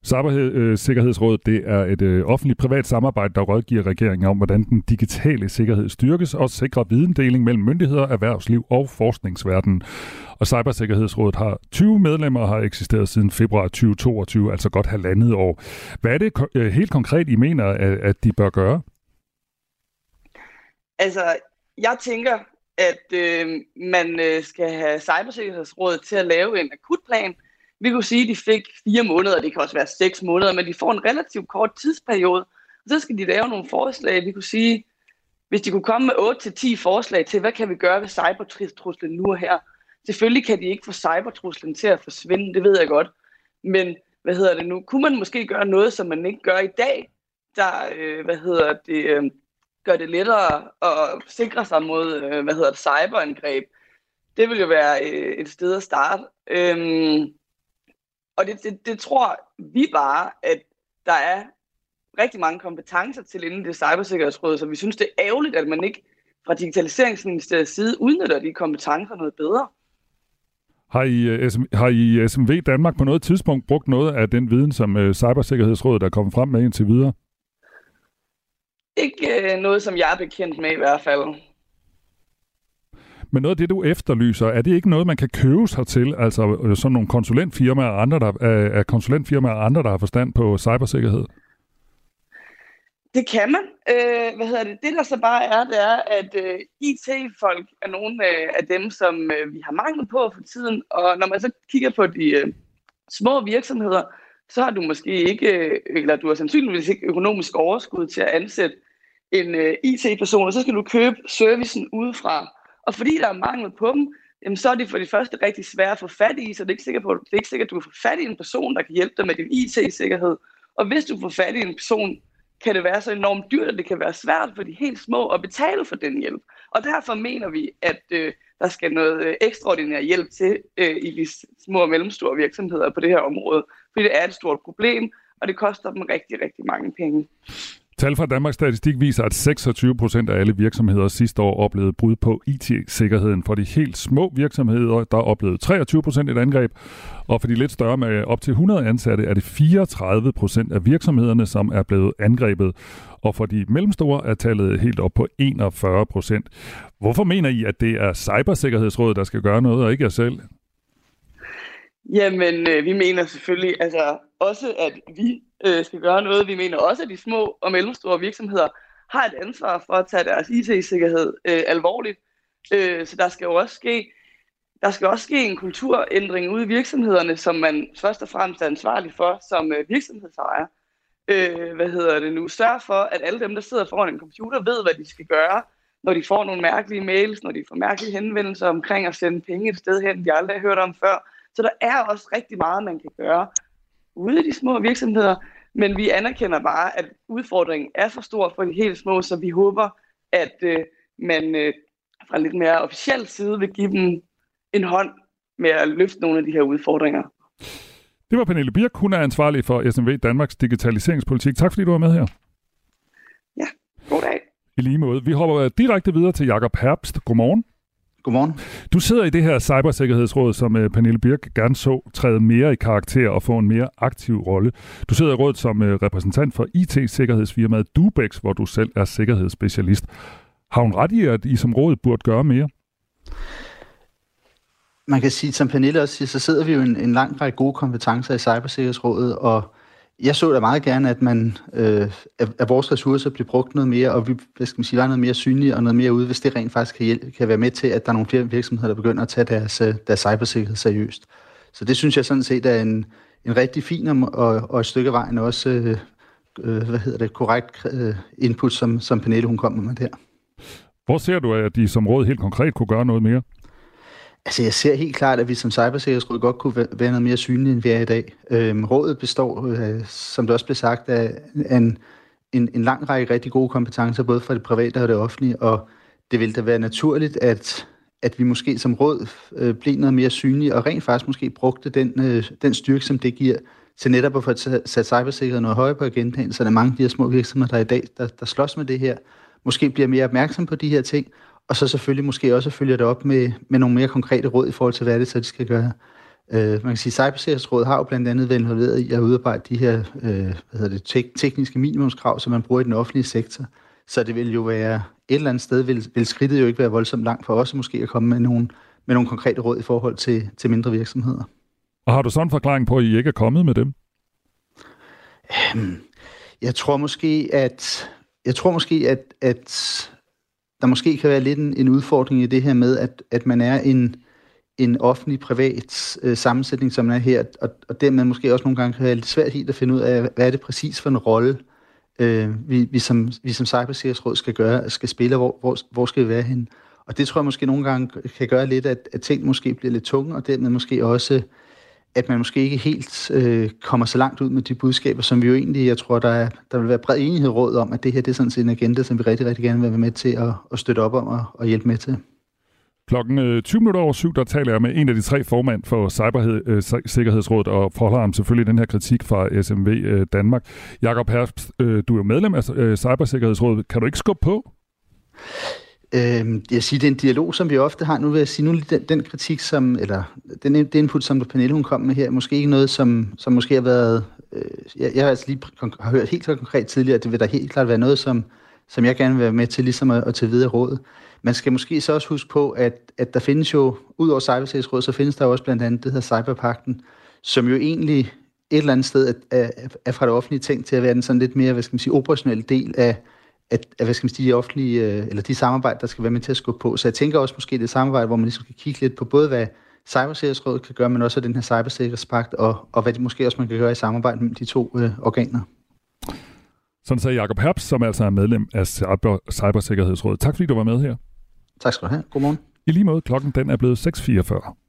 Cybersikkerhedsrådet øh, det er et øh, offentligt privat samarbejde, der rådgiver regeringen om, hvordan den digitale sikkerhed styrkes og sikrer videndeling mellem myndigheder, erhvervsliv og forskningsverden. Og Cybersikkerhedsrådet har 20 medlemmer og har eksisteret siden februar 2022, altså godt halvandet år. Hvad er det øh, helt konkret, I mener, at, at de bør gøre? Altså, jeg tænker, at øh, man øh, skal have Cybersikkerhedsrådet til at lave en akutplan, vi kunne sige, at de fik fire måneder, det kan også være seks måneder, men de får en relativt kort tidsperiode. Og så skal de lave nogle forslag. Vi kunne sige, hvis de kunne komme med 8-10 forslag til, hvad kan vi gøre ved cybertruslen nu og her. Selvfølgelig kan de ikke få cybertruslen til at forsvinde, det ved jeg godt. Men hvad hedder det nu? Kunne man måske gøre noget, som man ikke gør i dag, der øh, hvad hedder det, øh, gør det lettere at sikre sig mod øh, hvad hedder det, cyberangreb? Det vil jo være øh, et sted at starte. Øhm, og det, det, det tror vi bare, at der er rigtig mange kompetencer til inden det cybersikkerhedsråd, så vi synes, det er ærgerligt, at man ikke fra Digitaliseringsministeriets side udnytter de kompetencer noget bedre. Har I, øh, har I SMV Danmark på noget tidspunkt brugt noget af den viden, som uh, Cybersikkerhedsrådet er kommet frem med indtil videre? Ikke noget, som jeg er bekendt med i hvert fald. Men noget af det, du efterlyser, er det ikke noget, man kan købe sig til? Altså øh, sådan nogle konsulentfirmaer og andre, der, øh, er konsulentfirmaer og andre, der har forstand på cybersikkerhed? Det kan man. Øh, hvad hedder det? Det, der så bare er, det er, at øh, IT-folk er nogle øh, af dem, som øh, vi har mangel på for tiden. Og når man så kigger på de øh, små virksomheder, så har du måske ikke, øh, eller du har sandsynligvis ikke økonomisk overskud til at ansætte en øh, IT-person, og så skal du købe servicen udefra. Og fordi der er mangel på dem, jamen, så er det for det første rigtig svært at få fat i, så det er ikke sikkert, på, det er ikke sikkert at du kan få fat i en person, der kan hjælpe dig med din IT-sikkerhed. Og hvis du får fat i en person, kan det være så enormt dyrt, at det kan være svært for de helt små at betale for den hjælp. Og derfor mener vi, at øh, der skal noget øh, ekstraordinær hjælp til øh, i de små og mellemstore virksomheder på det her område. Fordi det er et stort problem, og det koster dem rigtig, rigtig mange penge. Tal fra Danmarks Statistik viser, at 26 procent af alle virksomheder sidste år oplevede brud på IT-sikkerheden. For de helt små virksomheder, der oplevede 23 procent et angreb, og for de lidt større med op til 100 ansatte, er det 34 procent af virksomhederne, som er blevet angrebet. Og for de mellemstore er tallet helt op på 41 procent. Hvorfor mener I, at det er Cybersikkerhedsrådet, der skal gøre noget, og ikke jer selv? Jamen, øh, vi mener selvfølgelig altså også, at vi øh, skal gøre noget. Vi mener også, at de små og mellemstore virksomheder har et ansvar for at tage deres IT-sikkerhed øh, alvorligt. Øh, så der skal jo også ske der skal også ske en kulturændring ude i virksomhederne, som man først og fremmest er ansvarlig for som øh, virksomhedsejer. Øh, hvad hedder det nu? Sørg for, at alle dem, der sidder foran en computer, ved, hvad de skal gøre, når de får nogle mærkelige mails, når de får mærkelige henvendelser omkring at sende penge et sted hen, de aldrig har hørt om før. Så der er også rigtig meget, man kan gøre ude i de små virksomheder, men vi anerkender bare, at udfordringen er for stor for de helt små, så vi håber, at øh, man øh, fra lidt mere officiel side vil give dem en hånd med at løfte nogle af de her udfordringer. Det var Pernille Birk. Hun er ansvarlig for SMV Danmarks digitaliseringspolitik. Tak fordi du var med her. Ja, god dag. I lige måde. Vi hopper direkte videre til Jakob Herbst. Godmorgen. Godmorgen. Du sidder i det her cybersikkerhedsråd, som uh, Pernille Birk gerne så træde mere i karakter og få en mere aktiv rolle. Du sidder i rådet som uh, repræsentant for IT-sikkerhedsfirmaet Dubex, hvor du selv er sikkerhedsspecialist. Har hun ret i, at I som råd burde gøre mere? Man kan sige, som Pernille også siger, så sidder vi jo en, en lang række gode kompetencer i Cybersikkerhedsrådet, og jeg så da meget gerne, at, man, øh, at vores ressourcer bliver brugt noget mere, og vi hvad skal man sige, var noget mere synlige og noget mere ude, hvis det rent faktisk kan, hjælpe, kan være med til, at der er nogle flere virksomheder, der begynder at tage deres, øh, deres cybersikkerhed seriøst. Så det synes jeg sådan set er en, en rigtig fin og, og et stykke vejen også, øh, øh, hvad hedder det, korrekt øh, input, som, som Pernille hun kommer med der. Hvor ser du, at de som råd helt konkret kunne gøre noget mere? Altså, jeg ser helt klart, at vi som cybersikkerhedsråd godt kunne være noget mere synlige, end vi er i dag. Øhm, rådet består, øh, som det også blev sagt, af en, en, en lang række rigtig gode kompetencer, både fra det private og det offentlige, og det vil da være naturligt, at, at vi måske som råd øh, blev noget mere synlige, og rent faktisk måske brugte den, øh, den styrke, som det giver, til netop at få sat cybersikkerhed noget højere på agendaen, så der er mange af de her små virksomheder, der i dag der, der slås med det her, måske bliver mere opmærksom på de her ting, og så selvfølgelig måske også følge det op med, med nogle mere konkrete råd i forhold til, hvad det så de skal gøre. Øh, man kan sige, at Cybersikkerhedsrådet har jo blandt andet været involveret i at udarbejde de her øh, hvad hedder det, tek- tekniske minimumskrav, som man bruger i den offentlige sektor. Så det vil jo være et eller andet sted, vil, vil skridtet jo ikke være voldsomt langt for os måske at komme med nogle, med nogle konkrete råd i forhold til, til mindre virksomheder. Og har du sådan en forklaring på, at I ikke er kommet med dem? Øhm, jeg tror måske, at jeg tror måske, at, at der måske kan være lidt en, en udfordring i det her med, at, at man er en, en offentlig-privat øh, sammensætning, som man er her, og, og dermed måske også nogle gange kan være lidt svært helt at finde ud af, hvad er det præcis for en rolle, øh, vi, vi, som, vi som cybersikkerhedsråd skal gøre, skal spille, hvor, hvor, hvor skal vi være henne. Og det tror jeg måske nogle gange kan gøre lidt, at, at ting måske bliver lidt tunge, og dermed måske også at man måske ikke helt øh, kommer så langt ud med de budskaber, som vi jo egentlig, jeg tror, der, er, der vil være bred enighed råd om, at det her det er sådan set en agenda, som vi rigtig, rigtig gerne vil være med til at, at støtte op om og, og hjælpe med til. Klokken øh, 20 minutter over syv, der taler jeg med en af de tre formand for Cybersikkerhedsrådet øh, og forholder ham selvfølgelig den her kritik fra SMV øh, Danmark. Jakob Herbst, du er jo medlem af Cybersikkerhedsrådet. Kan du ikke skubbe på? Øh, jeg siger, det er en dialog, som vi ofte har. Nu vil jeg sige, nu den, den kritik, som, eller den, den input, som Pernille hun kom med her, måske ikke noget, som, som måske har været, øh, jeg, jeg har altså lige har hørt helt konkret tidligere, at det vil da helt klart være noget, som, som jeg gerne vil være med til ligesom at, at tage videre rådet. Man skal måske så også huske på, at, at der findes jo, ud over Cybersikkerhedsrådet, så findes der også blandt andet det her Cyberpakten, som jo egentlig et eller andet sted er, er, er fra det offentlige ting til at være den sådan lidt mere, hvad skal man sige, operationelle del af, at, at hvad skal man sige, de offentlige, øh, eller de samarbejder, der skal være med til at skubbe på. Så jeg tænker også måske det samarbejde, hvor man ligesom skal kigge lidt på både, hvad Cybersikkerhedsrådet kan gøre, men også den her cybersikkerhedspagt, og, og hvad det måske også man kan gøre i samarbejde med de to øh, organer. Sådan sagde Jacob Herbst, som altså er medlem af Cyber, Cybersikkerhedsrådet. Tak fordi du var med her. Tak skal du have. Godmorgen. I lige måde, klokken den er blevet 6.44.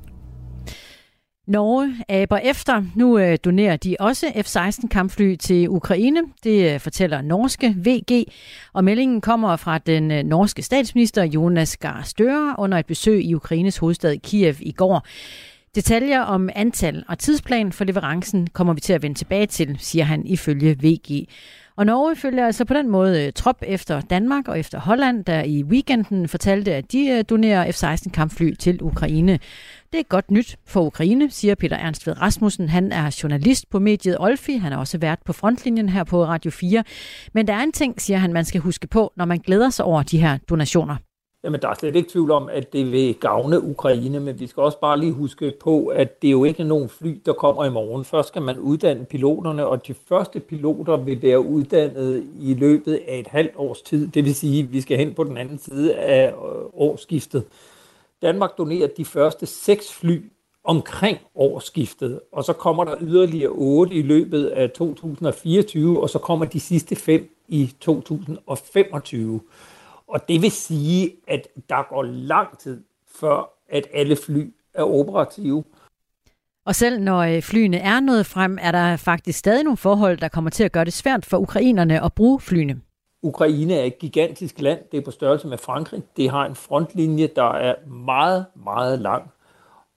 Norge aber efter. Nu øh, donerer de også F-16 kampfly til Ukraine. Det øh, fortæller norske VG. Og meldingen kommer fra den øh, norske statsminister Jonas Gahr Støre under et besøg i Ukraines hovedstad Kiev i går. Detaljer om antal og tidsplan for leverancen kommer vi til at vende tilbage til, siger han ifølge VG. Og Norge følger altså på den måde øh, trop efter Danmark og efter Holland, der i weekenden fortalte, at de øh, donerer F-16 kampfly til Ukraine. Det er godt nyt for Ukraine, siger Peter Ernst ved Rasmussen. Han er journalist på mediet Olfi. Han har også været på frontlinjen her på Radio 4. Men der er en ting, siger han, man skal huske på, når man glæder sig over de her donationer. Jamen, der er slet ikke tvivl om, at det vil gavne Ukraine, men vi skal også bare lige huske på, at det er jo ikke nogen fly, der kommer i morgen. Først skal man uddanne piloterne, og de første piloter vil være uddannet i løbet af et halvt års tid. Det vil sige, at vi skal hen på den anden side af øh, årsskiftet. Danmark donerer de første seks fly omkring årsskiftet, og så kommer der yderligere otte i løbet af 2024, og så kommer de sidste fem i 2025. Og det vil sige, at der går lang tid før, at alle fly er operative. Og selv når øh, flyene er nået frem, er der faktisk stadig nogle forhold, der kommer til at gøre det svært for ukrainerne at bruge flyene. Ukraine er et gigantisk land. Det er på størrelse med Frankrig. Det har en frontlinje, der er meget, meget lang.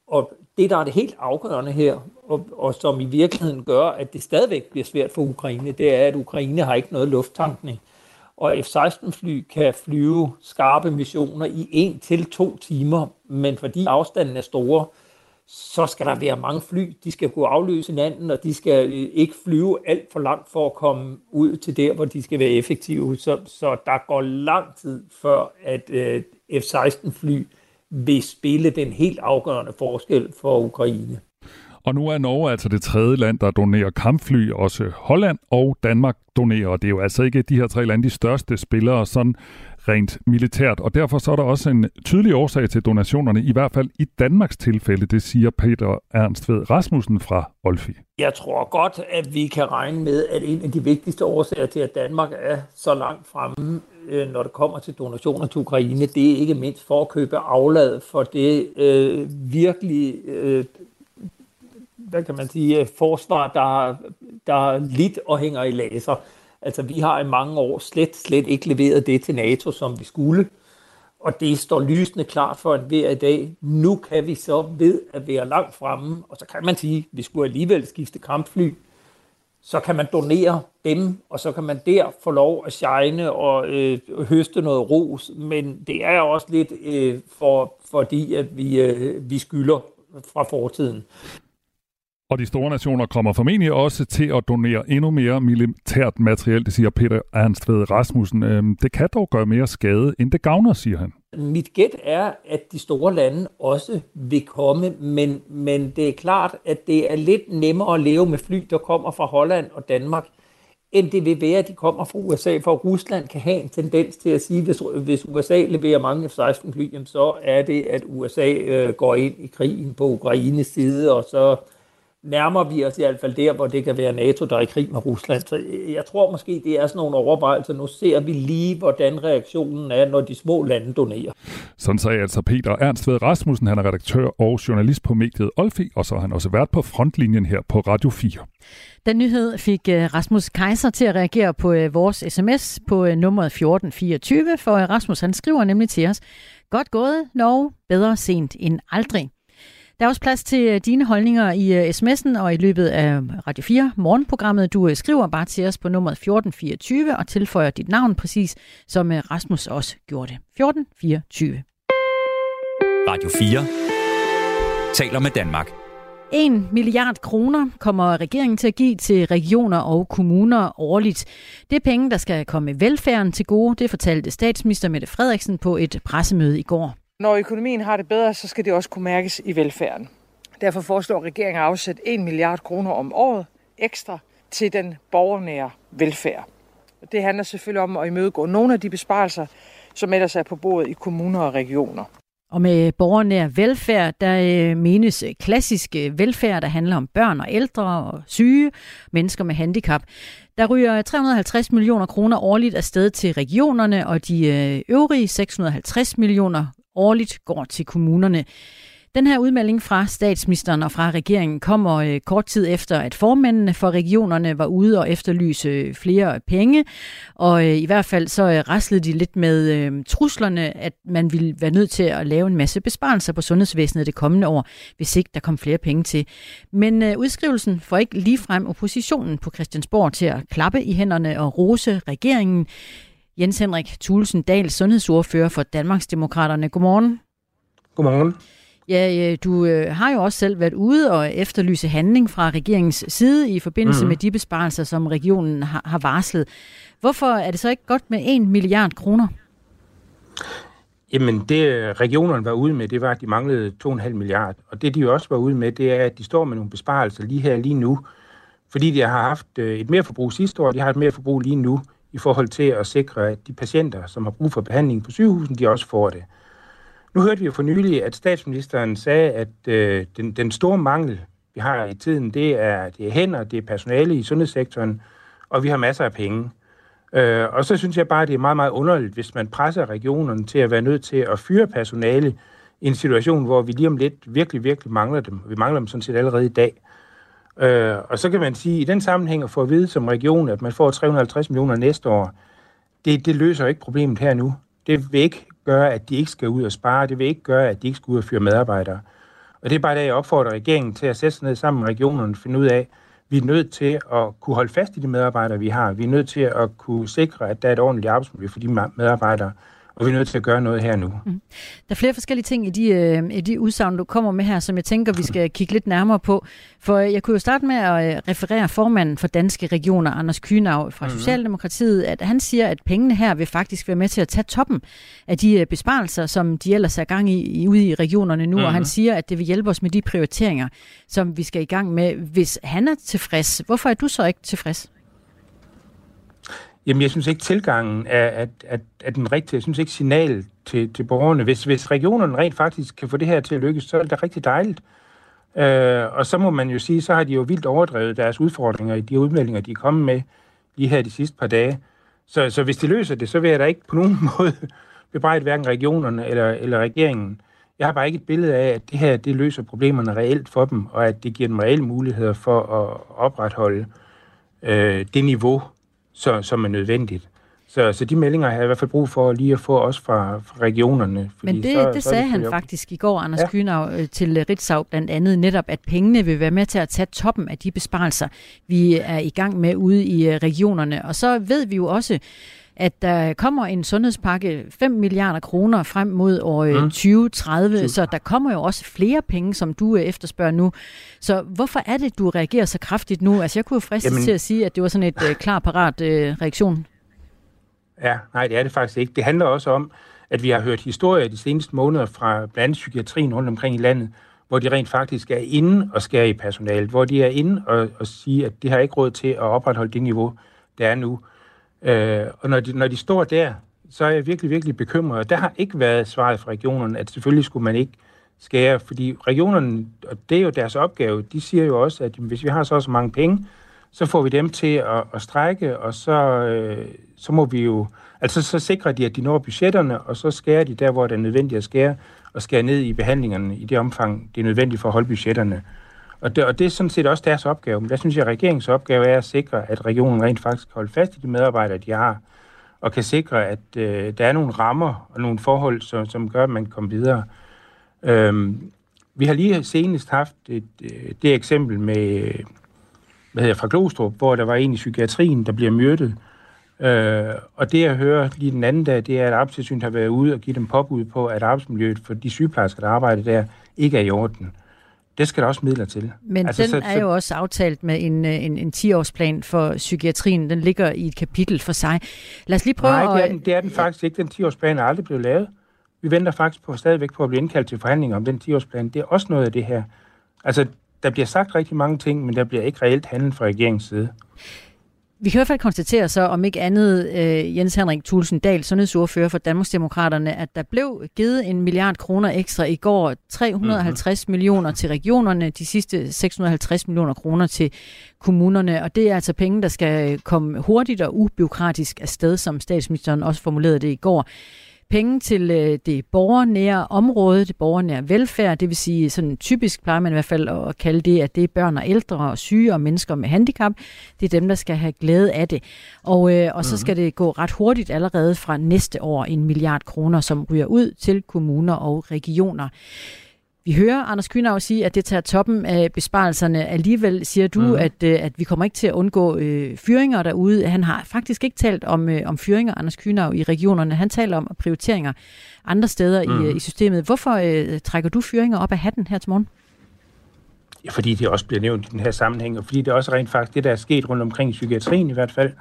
Og det, der er det helt afgørende her, og, og som i virkeligheden gør, at det stadigvæk bliver svært for Ukraine, det er, at Ukraine har ikke noget lufttankning. Og F-16-fly kan flyve skarpe missioner i en til to timer, men fordi afstanden er store, så skal der være mange fly. De skal kunne afløse hinanden, og de skal øh, ikke flyve alt for langt for at komme ud til der, hvor de skal være effektive. Så, så der går lang tid før, at øh, F-16-fly vil spille den helt afgørende forskel for Ukraine. Og nu er Norge altså det tredje land, der donerer kampfly. Også Holland og Danmark donerer. Og det er jo altså ikke de her tre lande de største spillere sådan rent militært. Og derfor så er der også en tydelig årsag til donationerne, i hvert fald i Danmarks tilfælde, det siger Peter Ernst ved Rasmussen fra Olfi. Jeg tror godt, at vi kan regne med, at en af de vigtigste årsager til, at Danmark er så langt fremme, øh, når det kommer til donationer til Ukraine, det er ikke mindst for at købe aflad for det øh, virkelig øh, hvad kan man sige, øh, forsvar, der, der lidt og hænger i laser. Altså, vi har i mange år slet, slet ikke leveret det til NATO, som vi skulle. Og det står lysende klart for hver i dag. Nu kan vi så ved at være langt fremme, og så kan man sige, at vi skulle alligevel skifte kampfly, så kan man donere dem, og så kan man der få lov at shine og øh, høste noget ros. Men det er også lidt øh, for, fordi, at vi, øh, vi skylder fra fortiden. Og de store nationer kommer formentlig også til at donere endnu mere militært materiel, det siger Peter Ernst ved Rasmussen. Øhm, det kan dog gøre mere skade, end det gavner, siger han. Mit gæt er, at de store lande også vil komme, men, men det er klart, at det er lidt nemmere at leve med fly, der kommer fra Holland og Danmark, end det vil være, at de kommer fra USA, for Rusland kan have en tendens til at sige, hvis, hvis USA leverer mange F-16 fly, så er det, at USA øh, går ind i krigen på Ukraines side, og så nærmer vi os i hvert fald der, hvor det kan være NATO, der er i krig med Rusland. Så jeg tror måske, det er sådan nogle overvejelser. Nu ser vi lige, hvordan reaktionen er, når de små lande donerer. Sådan sagde altså Peter Ernst ved Rasmussen. Han er redaktør og journalist på mediet Olfi, og så har han også været på frontlinjen her på Radio 4. Den nyhed fik øh, Rasmus Kaiser til at reagere på øh, vores sms på øh, nummeret 1424, for Rasmus han skriver nemlig til os, Godt gået, Norge. Bedre sent end aldrig. Der er også plads til øh, dine holdninger i øh, sms'en og i løbet af Radio 4 morgenprogrammet. Du øh, skriver bare til os på nummer 1424 og tilføjer dit navn præcis, som Rasmus også gjorde det. 1424. Radio 4 taler med Danmark. 1 milliard kroner kommer regeringen til at give til regioner og kommuner årligt. Det er penge, der skal komme velfærden til gode, det fortalte statsminister Mette Frederiksen på et pressemøde i går. Når økonomien har det bedre, så skal det også kunne mærkes i velfærden. Derfor foreslår regeringen at afsætte 1 milliard kroner om året ekstra til den borgernære velfærd. Det handler selvfølgelig om at imødegå nogle af de besparelser, som ellers er på bordet i kommuner og regioner. Og med borgernær velfærd, der øh, menes øh, klassisk øh, velfærd, der handler om børn og ældre og syge, mennesker med handicap. Der ryger 350 millioner kroner årligt afsted til regionerne, og de øvrige 650 millioner årligt går til kommunerne. Den her udmelding fra statsministeren og fra regeringen kommer øh, kort tid efter, at formændene for regionerne var ude og efterlyse flere penge. Og øh, i hvert fald så øh, raslede de lidt med øh, truslerne, at man ville være nødt til at lave en masse besparelser på sundhedsvæsenet det kommende år, hvis ikke der kom flere penge til. Men øh, udskrivelsen får ikke ligefrem oppositionen på Christiansborg til at klappe i hænderne og rose regeringen. Jens Henrik Thulesen Dahl, sundhedsordfører for Danmarksdemokraterne. Godmorgen. Godmorgen. Ja, du øh, har jo også selv været ude og efterlyse handling fra regeringens side i forbindelse mm-hmm. med de besparelser, som regionen har, varslet. Hvorfor er det så ikke godt med 1 milliard kroner? Jamen, det regionerne var ude med, det var, at de manglede 2,5 milliard. Og det, de jo også var ude med, det er, at de står med nogle besparelser lige her, lige nu. Fordi de har haft øh, et mere forbrug sidste år, de har et mere forbrug lige nu, i forhold til at sikre, at de patienter, som har brug for behandling på sygehusen, de også får det. Nu hørte vi jo for nylig, at statsministeren sagde, at øh, den, den store mangel, vi har i tiden, det er, det er hænder, det er personale i sundhedssektoren, og vi har masser af penge. Øh, og så synes jeg bare, at det er meget, meget underligt, hvis man presser regionerne til at være nødt til at fyre personale i en situation, hvor vi lige om lidt virkelig, virkelig mangler dem. Vi mangler dem sådan set allerede i dag. Øh, og så kan man sige, at i den sammenhæng at få at vide som region, at man får 350 millioner næste år, det, det løser ikke problemet her nu. Det vil ikke gøre, at de ikke skal ud og spare. Det vil ikke gøre, at de ikke skal ud og fyre medarbejdere. Og det er bare det, jeg opfordrer regeringen til at sætte sig ned sammen med regionerne og finde ud af, vi er nødt til at kunne holde fast i de medarbejdere, vi har. Vi er nødt til at kunne sikre, at der er et ordentligt arbejdsmiljø for de medarbejdere, og vi er nødt til at gøre noget her nu. Mm. Der er flere forskellige ting i de, øh, i de udsagn, du kommer med her, som jeg tænker, vi skal kigge lidt nærmere på. For jeg kunne jo starte med at øh, referere formanden for Danske Regioner, Anders Kynav fra mm-hmm. Socialdemokratiet, at han siger, at pengene her vil faktisk være med til at tage toppen af de øh, besparelser, som de ellers er gang i, i ude i regionerne nu, mm-hmm. og han siger, at det vil hjælpe os med de prioriteringer, som vi skal i gang med. Hvis han er tilfreds, hvorfor er du så ikke tilfreds? Jamen, jeg synes ikke, tilgangen er, at, at, at den rigtige. Jeg synes ikke, signal til, til borgerne. Hvis, hvis regionerne rent faktisk kan få det her til at lykkes, så er det rigtig dejligt. Øh, og så må man jo sige, så har de jo vildt overdrevet deres udfordringer i de udmeldinger, de er kommet med lige her de sidste par dage. Så, så hvis de løser det, så vil jeg da ikke på nogen måde bebrejde hverken regionerne eller, eller regeringen. Jeg har bare ikke et billede af, at det her det løser problemerne reelt for dem, og at det giver dem reelle muligheder for at opretholde øh, det niveau, så, som er nødvendigt. Så, så de meldinger har jeg i hvert fald brug for lige at få også fra, fra regionerne. Fordi Men det, så, det så sagde det han faktisk i går, Anders ja. Kynav, øh, til Ritzau blandt andet, netop at pengene vil være med til at tage toppen af de besparelser, vi er i gang med ude i øh, regionerne. Og så ved vi jo også, at der kommer en sundhedspakke 5 milliarder kroner frem mod år mm. 2030, 20. så der kommer jo også flere penge, som du efterspørger nu. Så hvorfor er det, du reagerer så kraftigt nu? Altså jeg kunne jo friste Jamen... til at sige, at det var sådan et uh, klar parat uh, reaktion. Ja, nej, det er det faktisk ikke. Det handler også om, at vi har hørt historier de seneste måneder fra blandt andet psykiatrien rundt omkring i landet, hvor de rent faktisk er inde og skære i personalet, hvor de er inde og, og sige, at det har ikke råd til at opretholde det niveau, der er nu. Øh, og når de, når de står der, så er jeg virkelig, virkelig bekymret. Der har ikke været svaret fra regionerne, at selvfølgelig skulle man ikke skære, fordi regionerne, og det er jo deres opgave, de siger jo også, at hvis vi har så så mange penge, så får vi dem til at, at strække, og så, øh, så må vi jo, altså så sikrer de, at de når budgetterne, og så skærer de der, hvor det er nødvendigt at skære, og skære ned i behandlingerne i det omfang, det er nødvendigt for at holde budgetterne. Og det, og det er sådan set også deres opgave. Men der synes jeg, at regeringens opgave er at sikre, at regionen rent faktisk kan holde fast i de medarbejdere, de har, og kan sikre, at øh, der er nogle rammer og nogle forhold, som, som gør, at man kan komme videre. Øhm, vi har lige senest haft et, øh, det eksempel med, hvad hedder fra Glostrup, hvor der var en i psykiatrien, der bliver myrdet. Øh, og det, jeg hører lige den anden dag, det er, at arbejdstilsynet har været ude og give dem påbud på, at arbejdsmiljøet for de sygeplejersker, der arbejder der, ikke er i orden. Det skal der også midler til. Men altså, den så, er jo også aftalt med en, øh, en, en 10-årsplan for psykiatrien. Den ligger i et kapitel for sig. Lad os lige prøve Nej, det er den, det er den faktisk ikke. Den 10-årsplan er aldrig blevet lavet. Vi venter faktisk på stadigvæk på at blive indkaldt til forhandlinger om den 10-årsplan. Det er også noget af det her. Altså, der bliver sagt rigtig mange ting, men der bliver ikke reelt handlet fra regeringens side. Vi kan i hvert fald konstatere så, om ikke andet øh, Jens Henrik Thulsen Dahl, sundhedsordfører for Danmarksdemokraterne, at der blev givet en milliard kroner ekstra i går, 350 mm-hmm. millioner til regionerne, de sidste 650 millioner kroner til kommunerne, og det er altså penge, der skal komme hurtigt og ubiokratisk afsted, som statsministeren også formulerede det i går penge til øh, det borgernære område, det borgernære velfærd, det vil sige sådan typisk plejer man i hvert fald at kalde det, at det er børn og ældre og syge og mennesker med handicap. Det er dem, der skal have glæde af det. Og, øh, og så skal det gå ret hurtigt allerede fra næste år en milliard kroner, som ryger ud til kommuner og regioner. Vi hører Anders Kynav sige, at det tager toppen af besparelserne. Alligevel siger du, mm. at, øh, at vi kommer ikke til at undgå øh, fyringer derude. Han har faktisk ikke talt om, øh, om fyringer, Anders Kynav, i regionerne. Han taler om prioriteringer andre steder mm. i, øh, i systemet. Hvorfor øh, trækker du fyringer op af hatten her til morgen? Ja, fordi det også bliver nævnt i den her sammenhæng, og fordi det også rent faktisk det, der er sket rundt omkring i psykiatrien i hvert fald.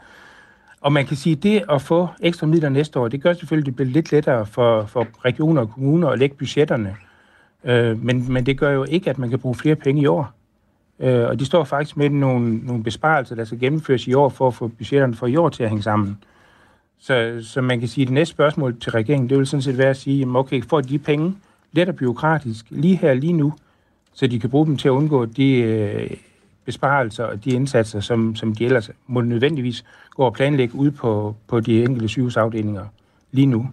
Og man kan sige, at det at få ekstra midler næste år, det gør selvfølgelig, at det bliver lidt lettere for, for regioner og kommuner at lægge budgetterne. Øh, men, men det gør jo ikke, at man kan bruge flere penge i år. Øh, og de står faktisk med nogle, nogle besparelser, der skal gennemføres i år, for at få budgetterne for i år til at hænge sammen. Så, så man kan sige, at det næste spørgsmål til regeringen, det vil sådan set være at sige, jamen okay, får de penge let og byråkratisk lige her, lige nu, så de kan bruge dem til at undgå de øh, besparelser og de indsatser, som, som de ellers må nødvendigvis gå og planlægge ud på, på de enkelte sygehusafdelinger lige nu.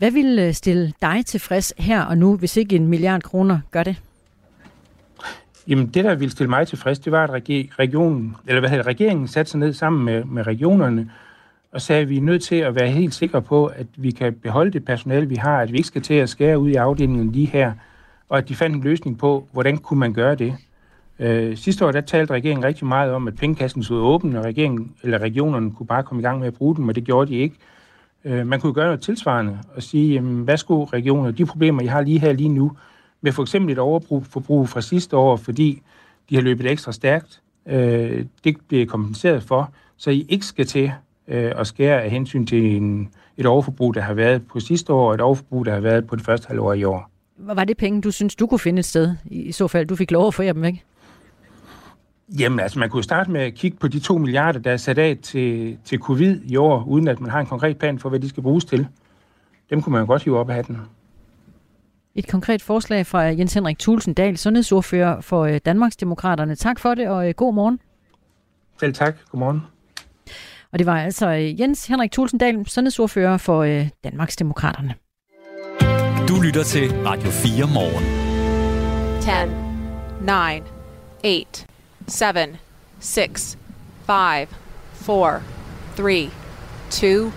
Hvad vil øh, stille dig tilfreds her og nu, hvis ikke en milliard kroner gør det? Jamen, det, der ville stille mig tilfreds, det var, at regionen, eller hvad hedder, regeringen satte sig ned sammen med, med regionerne og sagde, at vi er nødt til at være helt sikre på, at vi kan beholde det personale, vi har, at vi ikke skal til at skære ud i afdelingen lige her, og at de fandt en løsning på, hvordan kunne man gøre det. Øh, sidste år, der talte regeringen rigtig meget om, at pengekassen stod åben, og regeringen, eller regionerne kunne bare komme i gang med at bruge den, men det gjorde de ikke. Øh, Øh, man kunne gøre noget tilsvarende og sige, jamen, hvad skulle regioner, de problemer, I har lige her lige nu, med for eksempel et overforbrug fra sidste år, fordi de har løbet ekstra stærkt, øh, det bliver kompenseret for, så I ikke skal til øh, at skære af hensyn til en, et overforbrug, der har været på sidste år, og et overforbrug, der har været på det første halvår i år. Var det penge, du synes, du kunne finde et sted, i så fald du fik lov at få dem væk? Jamen, altså, man kunne starte med at kigge på de to milliarder, der er sat af til, til covid i år, uden at man har en konkret plan for, hvad de skal bruges til. Dem kunne man jo godt hive op af hatten. Et konkret forslag fra Jens Henrik Thulsen Dahl, sundhedsordfører for øh, Danmarksdemokraterne. Tak for det, og øh, god morgen. Selv tak. God morgen. Og det var altså øh, Jens Henrik Thulsen Dahl, sundhedsordfører for Danmarksdemokraterne. Du lytter til Radio 4 morgen. 10, 9, 8, 7, 6, 5, 4, 3, 2, 1.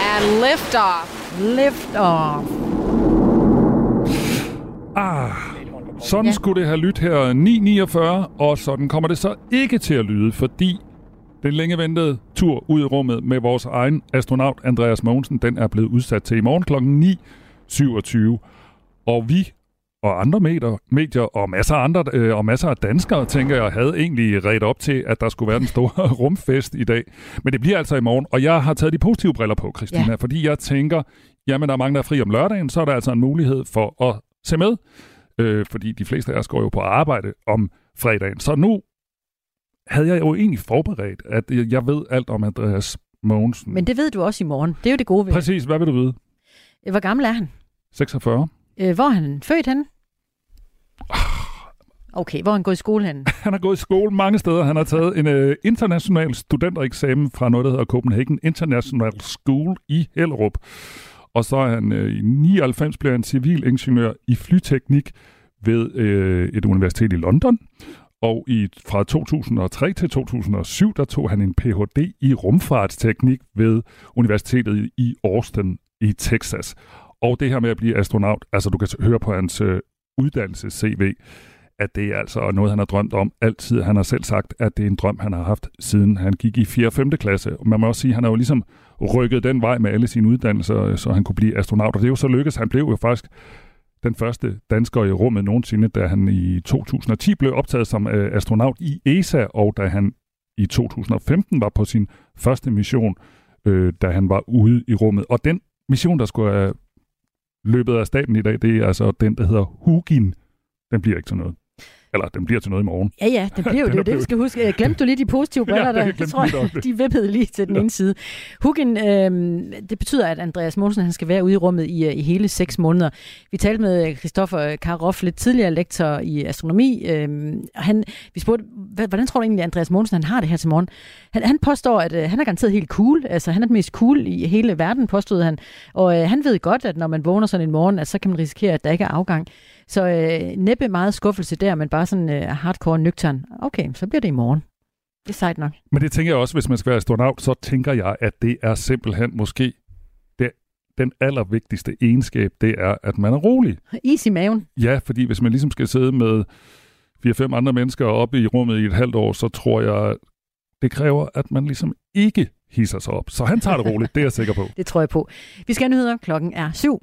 And lift off. Lift off. Ah, sådan ja. skulle det have lyttet her 9.49, og sådan kommer det så ikke til at lyde, fordi den længe ventede tur ud i rummet med vores egen astronaut Andreas Mogensen, den er blevet udsat til i morgen kl. 9.27. Og vi og andre medier, medier og masser af andre øh, og masser af danskere, tænker jeg, havde egentlig ret op til, at der skulle være den store rumfest i dag. Men det bliver altså i morgen, og jeg har taget de positive briller på, Christina, ja. fordi jeg tænker, jamen der er mange, der er fri om lørdagen, så er der altså en mulighed for at se med, øh, fordi de fleste af os går jo på arbejde om fredagen. Så nu havde jeg jo egentlig forberedt, at jeg ved alt om Andreas Mogensen. Men det ved du også i morgen. Det er jo det gode ved Præcis. Hvad vil du vide? Hvor gammel er han? 46. Øh, hvor er han født henne? Okay, hvor er han gået i skole henne? Han har gået i skole mange steder. Han har taget en øh, international studentereksamen fra noget, der hedder Copenhagen International School i Hellerup. Og så er han øh, i 99 blev han civilingeniør i flyteknik ved øh, et universitet i London. Og i, fra 2003 til 2007, der tog han en Ph.D. i rumfartsteknik ved Universitetet i Austin i Texas. Og det her med at blive astronaut, altså du kan høre på hans øh, uddannelses-CV, at det er altså noget, han har drømt om altid. Han har selv sagt, at det er en drøm, han har haft, siden han gik i 4. og 5. klasse. Man må også sige, at han har jo ligesom rykket den vej med alle sine uddannelser, øh, så han kunne blive astronaut. Og det er jo så lykkedes. Han blev jo faktisk den første dansker i rummet nogensinde, da han i 2010 blev optaget som øh, astronaut i ESA, og da han i 2015 var på sin første mission, øh, da han var ude i rummet. Og den mission, der skulle have løbet af staten i dag, det er altså den, der hedder Hugin. Den bliver ikke til noget. Eller den bliver til noget i morgen. Ja, ja, det bliver jo det, det, vi skal huske. Glemte du lige de positive briller Ja, der? tror jeg, nok. de vippede lige til den ene side. Hugin, øh, det betyder, at Andreas Mogensen han skal være ude i rummet i, øh, i hele seks måneder. Vi talte med Christoffer Karoff, lidt tidligere lektor i astronomi. Øh, og han, vi spurgte, "Hvad- hvordan tror du egentlig, at Andreas Mogensen han har det her til morgen? Han, han påstår, at øh, han er garanteret helt cool. Altså, han er den mest cool i hele verden, påstod han. Og øh, han ved godt, at når man vågner sådan en morgen, at så kan man risikere, at der ikke er afgang. Så øh, næppe meget skuffelse der, men bare sådan øh, hardcore nøgtern. Okay, så bliver det i morgen. Det er sejt nok. Men det tænker jeg også, hvis man skal være astronaut, så tænker jeg, at det er simpelthen måske det, den allervigtigste egenskab, det er, at man er rolig. Is i maven. Ja, fordi hvis man ligesom skal sidde med fire-fem andre mennesker oppe i rummet i et halvt år, så tror jeg, det kræver, at man ligesom ikke hisser sig op. Så han tager det roligt, det er jeg sikker på. Det tror jeg på. Vi skal have nyheder. Klokken er syv.